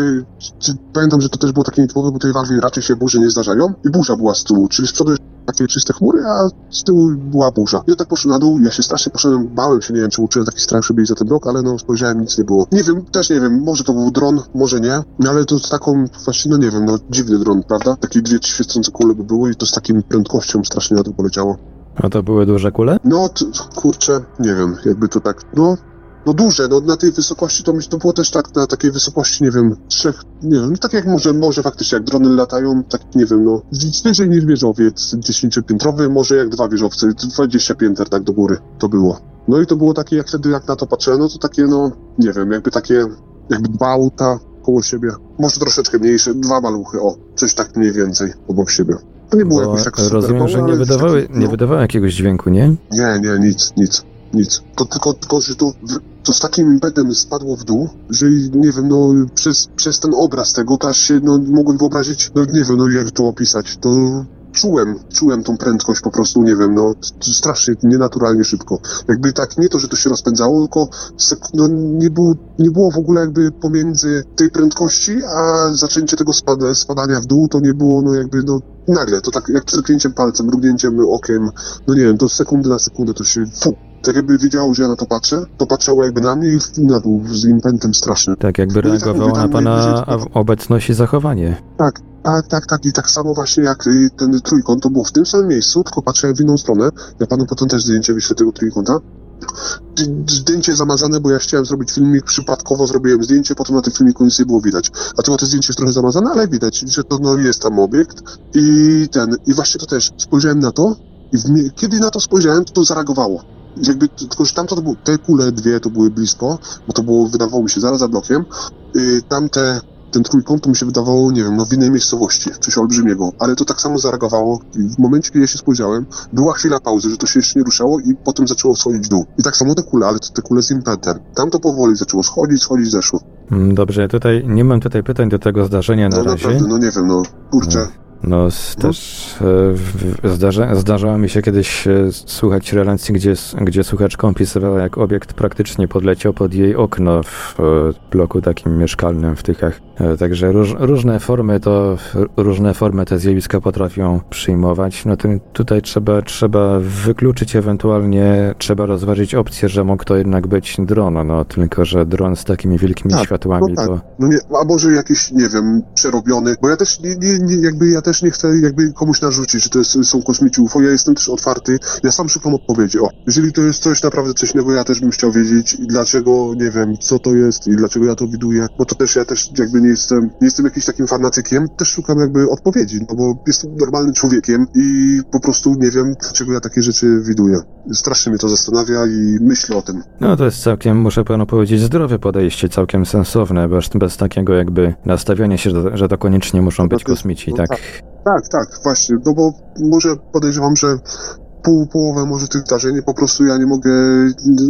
pamiętam, że to też było takie nietypowe, bo tej walki raczej się burze nie zdarzają i burza była z tyłu, czyli z przodu takie czyste chmury, a z tyłu była burza. Ja tak poszedłem na dół, ja się strasznie poszedłem, bałem się, nie wiem, czy uczyłem taki strach, żeby iść za ten blok, ale no spojrzałem, nic nie było. Nie wiem, też nie wiem, może to był dron, może nie, no ale to z taką właśnie, no nie wiem, no dziwny dron, prawda? Takie dwie świecące kule by były i to z taką prędkością strasznie na to poleciało. A to były duże kule? No, t- kurczę, nie wiem, jakby to tak, no, no duże, no na tej wysokości to, to było też tak, na takiej wysokości, nie wiem, trzech, nie wiem, no tak jak może, może faktycznie, jak drony latają, tak, nie wiem, no, wyżej niż wieżowiec dziesięciopiętrowy, może jak dwa wieżowce, 20 pięter tak do góry to było. No i to było takie, jak wtedy, jak na to patrzyłem, no to takie, no, nie wiem, jakby takie, jakby dwa auta koło siebie, może troszeczkę mniejsze, dwa maluchy, o, coś tak mniej więcej obok siebie. To nie było Bo jakoś tak super rozumiem, mało, że nie wydawały, taki, nie no. wydawały jakiegoś dźwięku, nie? Nie, nie, nic, nic, nic. To tylko, tylko że w- to z takim impetem spadło w dół, że nie wiem, no przez, przez ten obraz tego, to aż się, no mogłem wyobrazić, no nie wiem, no jak to opisać, to czułem, czułem tą prędkość po prostu, nie wiem, no strasznie, nienaturalnie szybko. Jakby tak, nie to, że to się rozpędzało, tylko no, nie, było, nie było w ogóle jakby pomiędzy tej prędkości, a zaczęcie tego spada, spadania w dół, to nie było, no jakby, no nagle, to tak jak przerknięciem palcem, mrugnięciem okiem, no nie wiem, to sekundy na sekundę to się, fu, tak jakby wiedziało, że ja na to patrzę, to patrzało jakby na mnie i na dół z impetem strasznym. Tak jakby No i tak reagowało na pana obecność i zachowanie. Tak, tak, tak, tak. I tak samo właśnie jak y, ten trójkąt, to było w tym samym miejscu, tylko patrzyłem w inną stronę. Ja panu potem też zdjęcie wyślę tego trójkąta. Zdjęcie zamazane, bo ja chciałem zrobić filmik, przypadkowo zrobiłem zdjęcie, potem na tym filmiku nic nie było widać. Dlatego to zdjęcie jest trochę zamazane, ale widać, że to no, jest tam obiekt. I ten, i właśnie to też spojrzałem na to i w, kiedy na to spojrzałem, to to zareagowało. Jakby, tylko że tamto to było, te kule dwie to były blisko, bo to było, wydawało mi się, zaraz za blokiem. Y, tamte ten trójkąt to mi się wydawało, nie wiem, no w innej miejscowości, coś olbrzymiego, ale to tak samo zareagowało. I w momencie, kiedy ja się spojrzałem, była chwila pauzy, że to się jeszcze nie ruszało i potem zaczęło schodzić w dół. I tak samo te kule, ale to te kule z impetem. Tam to powoli zaczęło schodzić, schodzić, zeszło. Mm, Dobrze, tutaj nie mam tutaj pytań do tego zdarzenia na No razie. naprawdę, no nie wiem, no kurczę. No też e, zdarza, zdarzało mi się kiedyś e, słuchać relacji, gdzie, gdzie słuchaczka opisywała, jak obiekt praktycznie podleciał pod jej okno w e, bloku takim mieszkalnym w Tychach. E, Także róż, różne formy to, różne formy te zjawiska potrafią przyjmować. No tutaj trzeba, trzeba wykluczyć ewentualnie, trzeba rozważyć opcję, że mógł to jednak być dron, no tylko, że dron z takimi wielkimi Tak, światłami no tak. to... No nie, a może jakiś, nie wiem, przerobiony, bo ja też nie, nie, nie, jakby ja też nie chcę jakby komuś narzucić, że to jest, są kosmici UFO, ja jestem też otwarty, ja sam szukam odpowiedzi, o, jeżeli to jest coś naprawdę coś innego, ja też bym chciał wiedzieć dlaczego, nie wiem, co to jest i dlaczego ja to widuję, bo to też ja też jakby nie jestem, nie jestem jakimś takim fanatykiem, też szukam jakby odpowiedzi, no bo jestem normalnym człowiekiem i po prostu nie wiem, dlaczego ja takie rzeczy widuję. Strasznie mnie to zastanawia i myślę o tym. No to jest całkiem, muszę panu powiedzieć, zdrowe podejście, całkiem sensowne, bez, bez takiego jakby nastawiania się, że, to koniecznie muszą być to jest- kosmici, no tak? Tak, tak, właśnie, no bo może podejrzewam, że pół, połowę może tych zdarzeń po prostu ja nie mogę,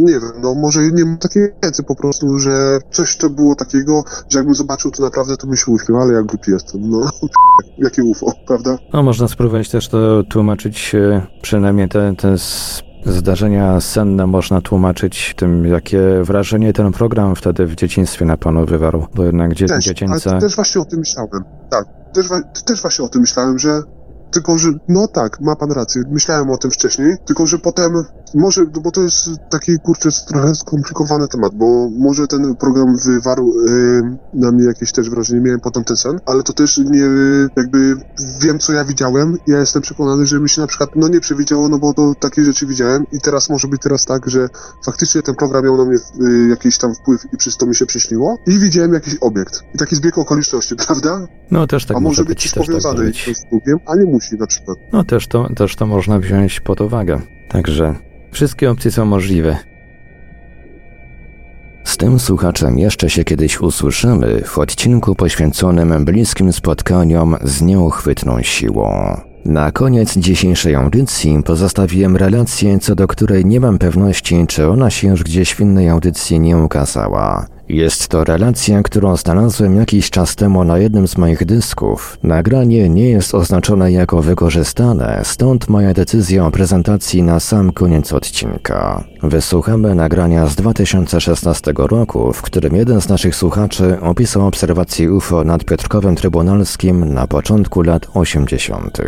nie wiem, no może nie mam takiej wiedzy po prostu, że coś to było takiego, że jakbym zobaczył to naprawdę, to bym się uśmiał, ale jak głupi jestem, no jakie UFO, prawda? No można spróbować też to tłumaczyć, e, przynajmniej te, te zdarzenia senne można tłumaczyć tym, jakie wrażenie ten program wtedy w dzieciństwie na panu wywarł, bo jednak dzie, Też, dziecięce... ale też właśnie o tym myślałem, tak, też, też właśnie o tym myślałem, że tylko, że, no tak, ma pan rację, myślałem o tym wcześniej, tylko, że potem, może, bo to jest taki, kurczę, trochę skomplikowany temat, bo może ten program wywarł y, na mnie jakieś też wrażenie, miałem potem ten sen, ale to też nie, jakby, wiem, co ja widziałem, ja jestem przekonany, że mi się na przykład, no nie przewidziało, no bo to takie rzeczy widziałem i teraz może być teraz tak, że faktycznie ten program miał na mnie y, jakiś tam wpływ i przez to mi się przyśniło i widziałem jakiś obiekt. I taki zbieg okoliczności, prawda? No też tak a może być być, też tak powiązane być. z drugim, a nie musi na przykład. No też to, też to można wziąć pod uwagę. Także wszystkie opcje są możliwe. Z tym słuchaczem jeszcze się kiedyś usłyszymy w odcinku poświęconym bliskim spotkaniom z nieuchwytną siłą. Na koniec dzisiejszej audycji pozostawiłem relację, co do której nie mam pewności, czy ona się już gdzieś w innej audycji nie ukazała. Jest to relacja, którą znalazłem jakiś czas temu na jednym z moich dysków. Nagranie nie jest oznaczone jako wykorzystane, stąd moja decyzja o prezentacji na sam koniec odcinka. Wysłuchamy nagrania z 2016 roku, w którym jeden z naszych słuchaczy opisał obserwacje UFO nad Piotrkowem Trybunalskim na początku lat 80.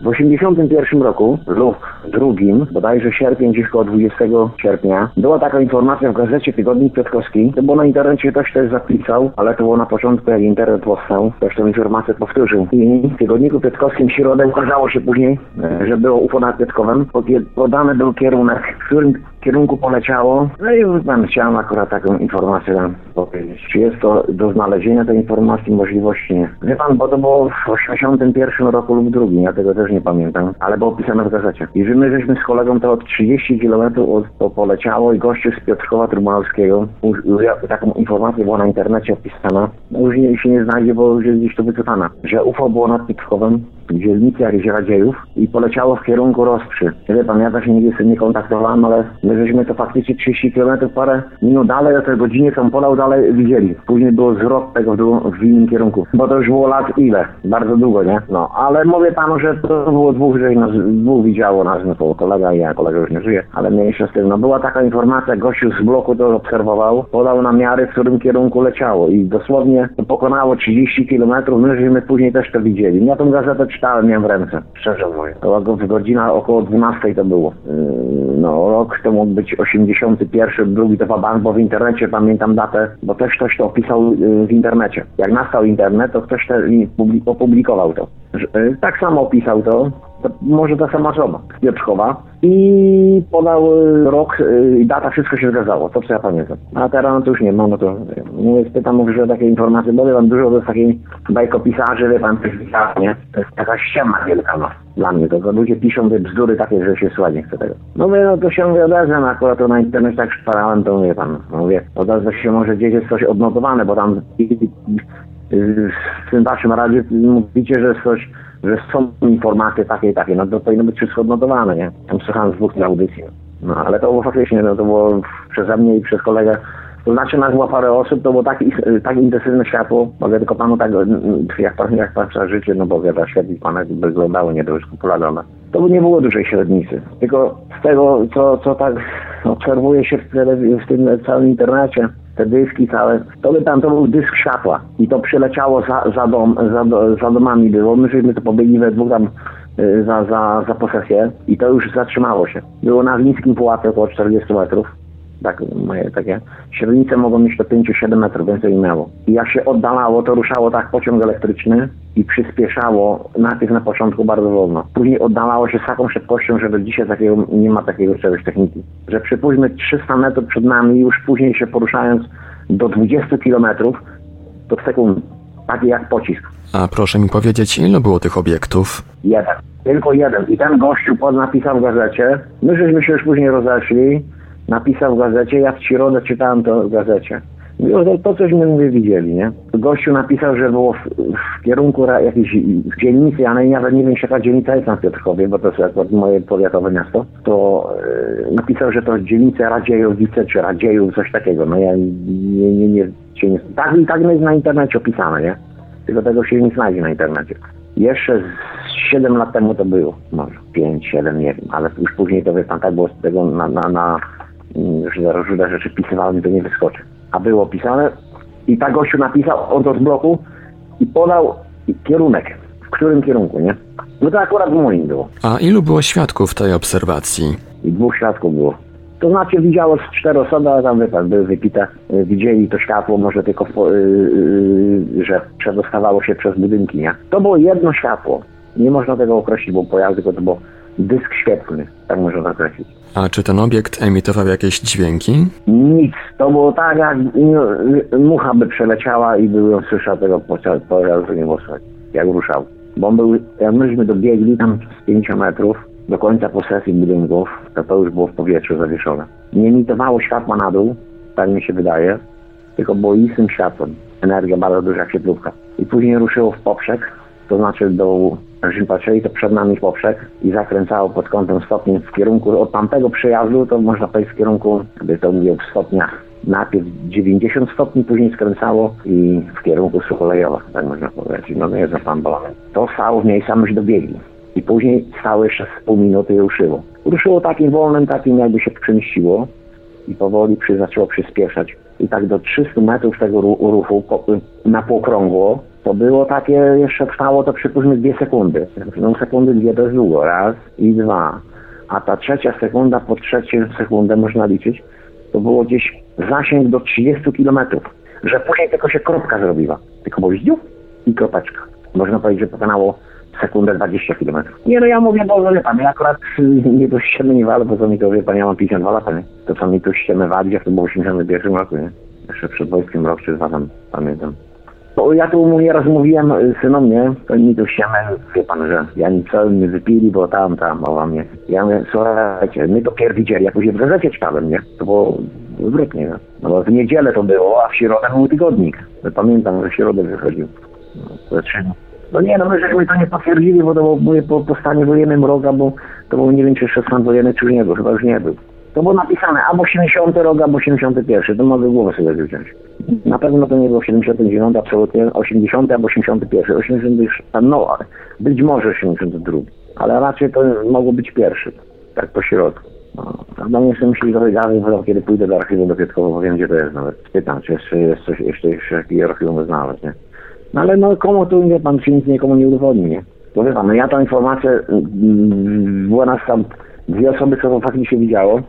W 1981 roku lub drugim, bodajże sierpień, gdzieś koło 20 sierpnia, była taka informacja w gazecie Tygodnik Piotrkowski. To było na internecie, ktoś też zapisał, ale to było na początku, jak internet powstał. Ktoś tę informację powtórzył. I w Tygodniku Piotrkowskim w środę ukazało się później, e, że było UFO nad Piotrkowem. Podany był kierunek, w którym kierunku poleciało. No i pan chciałem akurat taką informację nam powiedzieć. Czy jest to do znalezienia tej informacji możliwości? Nie. Wie pan, bo to było w 81 roku lub drugim, ja tego też nie pamiętam, ale było opisane w gazecie. I że my żeśmy z kolegą to od 30 km od, to poleciało i gościu z Piotrkowa Trybunalskiego, u- ja- taką informację była na internecie opisana, już nie, się nie znajdzie, bo już jest gdzieś to wycofana, że UFO było nad Piotrkowem w dzielnicy jakichś Radziejów i poleciało w kierunku Rozprzy. Wie pan, ja też nigdy z tym nie kontaktowałem, ale my żeśmy to faktycznie 30 km parę minut dalej, o tej godzinie tam polał dalej widzieli. Później było zwrot tego w, drugą- w innym kierunku. Bo to już było lat ile? Bardzo długo, nie? No, ale mówię panu, że to było dwóch, że nas, dwóch widziało nas, no to kolega i ja, kolega już nie żyje, ale mniejsza z tym. No była taka informacja, gościu z bloku to obserwował, podał namiary, w którym kierunku leciało i dosłownie to pokonało 30 km, my żeśmy później też to widzieli. Ja tą gazetę czytałem, miałem w ręce, szczerze mówiąc. To go- godzina około 12 to było. Yy, No, rok to mógł być 81, drugi to bank, bo w internecie pamiętam datę, bo też ktoś to opisał yy, w internecie. Jak nastał internet, to ktoś te, opublikował to. Yy, Tak samo opisał to, może ta sama osoba Piotrkowa i podał y, rok y, i data, wszystko się zgadzało, to co ja pamiętam. A teraz no to już nie ma, no to mówię, spytam, mówię, że takie informacje, bo wie dużo jest takiej bajkopisarzy, wie pan, nie? To jest taka ściema wielka, no, dla mnie, to, to ludzie piszą te bzdury takie, że się słuchać nie chce tego. No mówię, no to się mówię, no akurat to na internecie tak szparałem, to mówię pan, no mówię, odezwę się może gdzieś jest coś odnotowane, bo tam w tym waszym razie mówicie, że coś, że są informacje takie i takie, no to powinno być wszystko odnotowane, nie? Tam słuchałem z dwóch audycji. No ale to było faktycznie, no to było przeze mnie i przez kolegę, To znaczy nas było parę osób, to było tak, tak intensywne światło, mogę tylko panu tak, jak pan, jak pan życie, no bo wiadomo, świetlik pana wyglądało nie dość popularne. To nie było dużej średnicy. Tylko z tego, co, co tak obserwuje się w, w tym całym internecie, te dyski całe, to by tam to był dysk światła i to przyleciało za, za, dom, za, za domami było. My żeśmy to pobiegli we dwóch tam y, za, za, za posesję i to już zatrzymało się. Było na Wińskim Pułapie około 40 metrów tak, moje takie średnice mogą mieć do 5-7 metrów, więcej miało. I jak się oddalało, to ruszało tak pociąg elektryczny i przyspieszało najpierw na początku bardzo wolno. Później oddalało się z taką szybkością, że do dzisiaj takiego, nie ma takiego czegoś techniki. Że przypuśćmy 300 metrów przed nami, już później się poruszając do 20 kilometrów, to w sekund, taki jak pocisk. A proszę mi powiedzieć, ile było tych obiektów? Jeden. Tylko jeden. I ten gościu napisał w gazecie. My żeśmy się już później rozeszli napisał w gazecie, ja w środę czytałem to w gazecie. To, to coś my widzieli, nie? Gościu napisał, że było w, w kierunku jakiejś dzielnicy, ale nawet nie wiem, jaka dzielnica jest na Piotrkowie, bo to jest akurat moje powiatowe miasto, to e, napisał, że to dzielnica Radziejowice, czy Radzieju, coś takiego. No ja nie, nie, nie, się nie tak, tak jest na internecie opisane, nie? Tylko tego się nie znajdzie na internecie. Jeszcze z 7 lat temu to było, może 5, 7, nie wiem, ale już później to wie pan, tak było z tego na, na, na że różne rzeczy pisywałem, to nie wyskoczy. A było pisane i tak gościu napisał od z bloku i podał kierunek, w którym kierunku, nie? No to akurat w moim było. A ilu było świadków tej obserwacji? I dwóch świadków było. To znaczy widziało z cztery osoby, ale tam wypadł, były wypite. Y, widzieli to światło, może tylko, yy, yy, że przedostawało się przez budynki, nie? To było jedno światło. Nie można tego określić, bo pojazd, tylko to był dysk świetlny, tak można określić. A czy ten obiekt emitował jakieś dźwięki? Nic. To było tak, jak mucha by przeleciała i by ją słyszał tego pojazdu nie jak ruszał. Bo on był, jak myśmy dobiegli tam z 5 metrów do końca posesji budynków, to to już było w powietrzu zawieszone. Nie emitowało światła na dół, tak mi się wydaje, tylko było istym światłem. Energia bardzo duża jak świetlówka. I później ruszyło w poprzek, to znaczy do Żeśmy patrzyli, to przed nami poprzek i zakręcało pod kątem stopni w kierunku od tamtego przejazdu, to można powiedzieć w kierunku, gdy to mówię w stopniach, najpierw 90 stopni, później skręcało i w kierunku sucholejowa, tak można powiedzieć. No nie jest pan balony. To stało w miejscu, myśmy dobiegli. I później stało jeszcze z pół minuty i ruszyło. Ruszyło takim wolnym, takim jakby się przemieściło i powoli przy, zaczęło przyspieszać. I tak do 300 metrów tego ruchu na półkrągło to było takie, jeszcze trwało to przypuśćmy dwie sekundy. No sekundy dwie to jest długo, raz i dwa. A ta trzecia sekunda, po trzeciej sekundę można liczyć, to było gdzieś zasięg do 30 kilometrów. Że później tylko się kropka zrobiła. Tylko było zdziób i kropeczka. Można powiedzieć, że pokonało sekundę 20 kilometrów. Nie no ja mówię, bo wie pan, ja akurat nie dość ściemy bo to mi to wie pan, ja mam 52 lata, nie? To co mi tu ściemy wali, jak to było w 81 roku, nie? Jeszcze przed wojskiem rok czy dwa tam, pamiętam. Ja tu nieraz mówiłem y, synom, nie? To mi tu ściemy, wie pan, że ja nic nie wypili, bo tam, tam, mowa mnie. Ja mówię, słuchajcie, my to pier widzieli, jak później w gazecie czytałem, nie? To było wybrytnie, no. no bo w niedzielę to było, a w środę był tygodnik. Pamiętam, że w środę wychodził. No, no nie, no my żeśmy to nie potwierdzili, bo to było po, po stanie wojennym roga, bo to był nie wiem czy jeszcze stan wojenny, czy już nie był, chyba już nie był. To było napisane albo 70 rok, albo 71. To mogę głowę sobie wziąć. Na pewno to nie było 79, absolutnie 80 albo 81. 80 już, no, być może 82. Ale raczej to mogło być pierwszy. Tak po środku. No, nie chcę myśleć trochę dalej, kiedy pójdę do archiwum do Piotrkowa, bo wiem gdzie to jest nawet. Pytam, czy jeszcze jest coś, jeszcze, jeszcze jakiś archiwum znaleźć, nie? No ale no komu tu, wie pan, się nic nikomu nie udowodni, nie? Bo wie pan, no ja tę informację, mm, była nas tam dwie osoby, co to faktycznie widziało,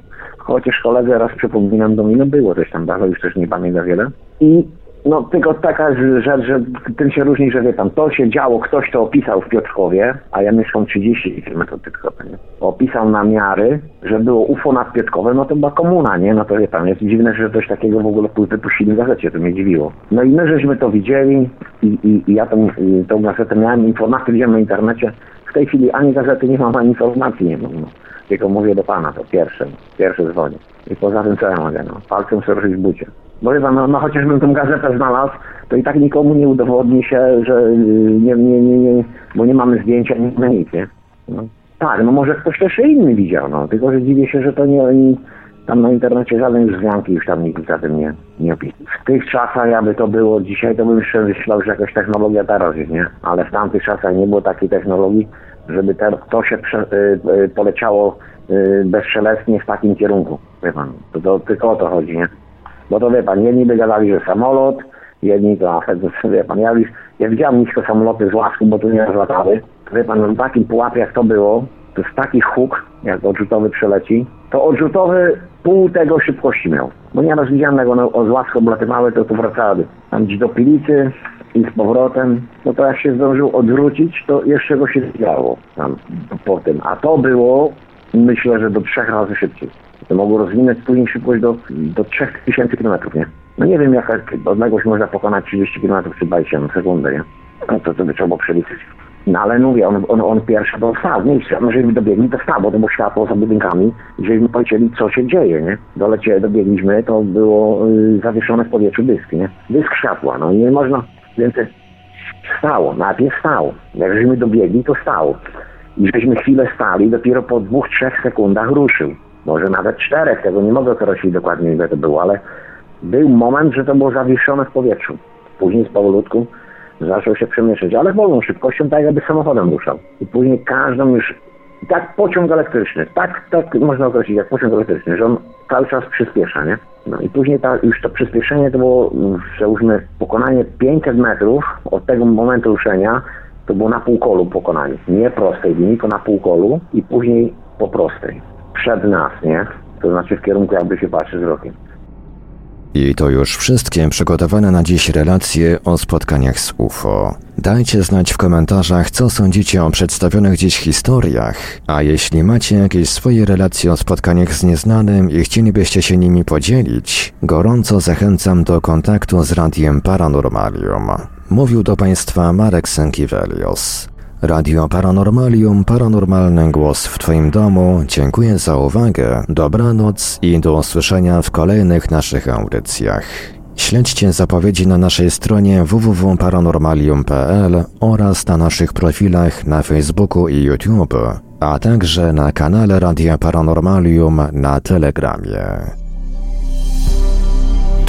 chociaż koledze raz przypominam do no było coś tam dalej, już też nie pamiętam wiele. I no tylko taka rzecz, że tym się różni, że wie pan, to się działo, ktoś to opisał w Piotrkowie, a ja mieszkam 30 km od Piotrkowa, nie? Opisał na miary, że było UFO nad Piotrkowem, no to była komuna, nie? No to wie pan, jest dziwne, że coś takiego w ogóle wypuścili w gazecie, to mnie dziwiło. No i my żeśmy to widzieli i, i, i ja tą, tą gazetę miałem, informacje widziałem na internecie. W tej chwili ani gazety nie mam, ani informacji nie mam. No tylko mówię do pana, to pierwsze, pierwsze dzwonię. I poza tym co ja mogę, no, palcem sobie w bucie. Bo chyba, no, no chociażbym tą gazetę znalazł, to i tak nikomu nie udowodni się, że y, nie, nie, nie, nie bo nie mamy zdjęcia, nic na nic, nie? No. Tak, no może ktoś też inny widział, no, tylko że dziwię się, że to nie, Tam na internecie już wzmianki już tam nikt za tym nie, nie opisał. W tych czasach, jakby to było dzisiaj, to bym jeszcze myślał, że jakaś technologia teraz jest, nie? Ale w tamtych czasach nie było takiej technologii, żeby te, to się prze, y, y, poleciało y, bezszelestnie w takim kierunku. Wie pan, to, to tylko o to chodzi, nie? Bo to wie pan, jedni by gadali, że samolot, jedni to, wie pan, ja, już, ja widziałem nisko samoloty z łasku, bo tu nie rozlatały. Wie pan, w takim pułapie jak to było, to jest taki huk, jak odrzutowy przeleci, to odrzutowy pół tego szybkości miał. Bo nieraz widziałem, jak one z łasku oblatywały, to tu wracały. Tam gdzieś do Pilicy i z powrotem, no to jak się zdążył odwrócić, to jeszcze go się zwiało tam po tym. A to było, myślę, że do trzech razy szybciej. To mogło rozwinąć później szybkość do, do 3000 km, nie? No nie wiem, jaka odległość można pokonać 30 km czy 20 na sekundę, nie? No to, to by trzeba było przeliczyć. No ale mówię, on, on, on pierwszy to stał miejscu. No, żeśmy dobiegli, to stał, bo to było światło za budynkami. I żeśmy powiedzieli, co się dzieje, nie? Dolecie, dobiegliśmy, to było y, zawieszone w powietrzu dysk, nie? Dysk światła, no i nie można więcej... Stało, najpierw stało. Jak żeśmy dobiegli, to stało. I żeśmy chwilę stali, dopiero po dwóch, trzech sekundach ruszył. Może nawet czterech, tego nie mogę określić dokładnie ile to było, ale był moment, że to było zawieszone w powietrzu. Później z powolutku zaczął się przemieszczać, ale wolną szybkością, tak jakby samochodem ruszał. I później każdą już, tak pociąg elektryczny, tak, tak można określić, jak pociąg elektryczny, że on cały czas przyspiesza, nie? No i później ta, już to przyspieszenie to było, załóżmy, pokonanie 500 metrów od tego momentu ruszenia, to było na półkolu pokonanie. Nie prostej linii, tylko na półkolu i później po prostej. Przed nas, nie? To znaczy w kierunku jakby się patrzy wzrokiem. I to już wszystkie przygotowane na dziś relacje o spotkaniach z UFO. Dajcie znać w komentarzach, co sądzicie o przedstawionych dziś historiach, a jeśli macie jakieś swoje relacje o spotkaniach z nieznanym i chcielibyście się nimi podzielić, gorąco zachęcam do kontaktu z Radiem Paranormalium. Mówił do Państwa Marek Sękiewelios. Radio Paranormalium, paranormalny głos w Twoim domu. Dziękuję za uwagę, dobranoc i do usłyszenia w kolejnych naszych audycjach. Śledźcie zapowiedzi na naszej stronie www.paranormalium.pl oraz na naszych profilach na Facebooku i YouTube, a także na kanale Radia Paranormalium na Telegramie.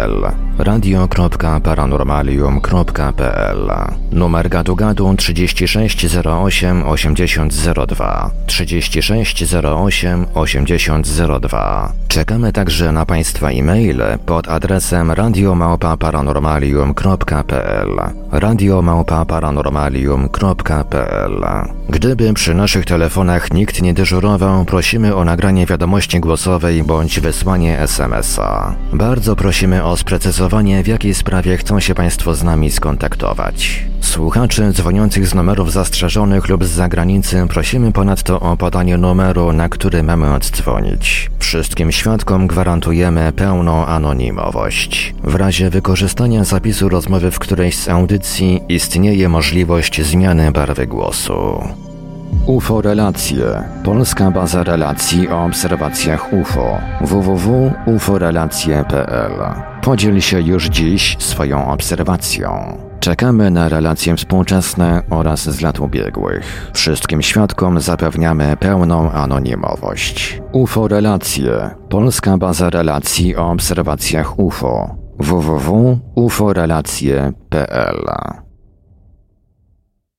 radio.paranormalium.pl radio.paranormalium.pl Numer gadu gadu 3608 8002 3608 8002 Czekamy także na Państwa e-maile pod adresem radiomałpa-paranormalium.pl radiomałpa-paranormalium.pl Gdyby przy naszych telefonach nikt nie dyżurował, prosimy o nagranie wiadomości głosowej bądź wysłanie SMS-a. Bardzo prosimy o sprecyzowanie, w jakiej sprawie chcą się Państwo z nami skontaktować. Słuchaczy dzwoniących z numerów zastrzeżonych lub z zagranicy prosimy ponadto o podanie numeru, na który mamy oddzwonić. Wszystkim świadkom gwarantujemy pełną anonimowość. W razie wykorzystania zapisu rozmowy w którejś z audycji istnieje możliwość zmiany barwy głosu. UFO Relacje. Polska baza relacji o obserwacjach UFO. www.uforelacje.pl. Podziel się już dziś swoją obserwacją. Czekamy na relacje współczesne oraz z lat ubiegłych. Wszystkim świadkom zapewniamy pełną anonimowość. UFO Relacje. Polska baza relacji o obserwacjach UFO. www.uforelacje.pl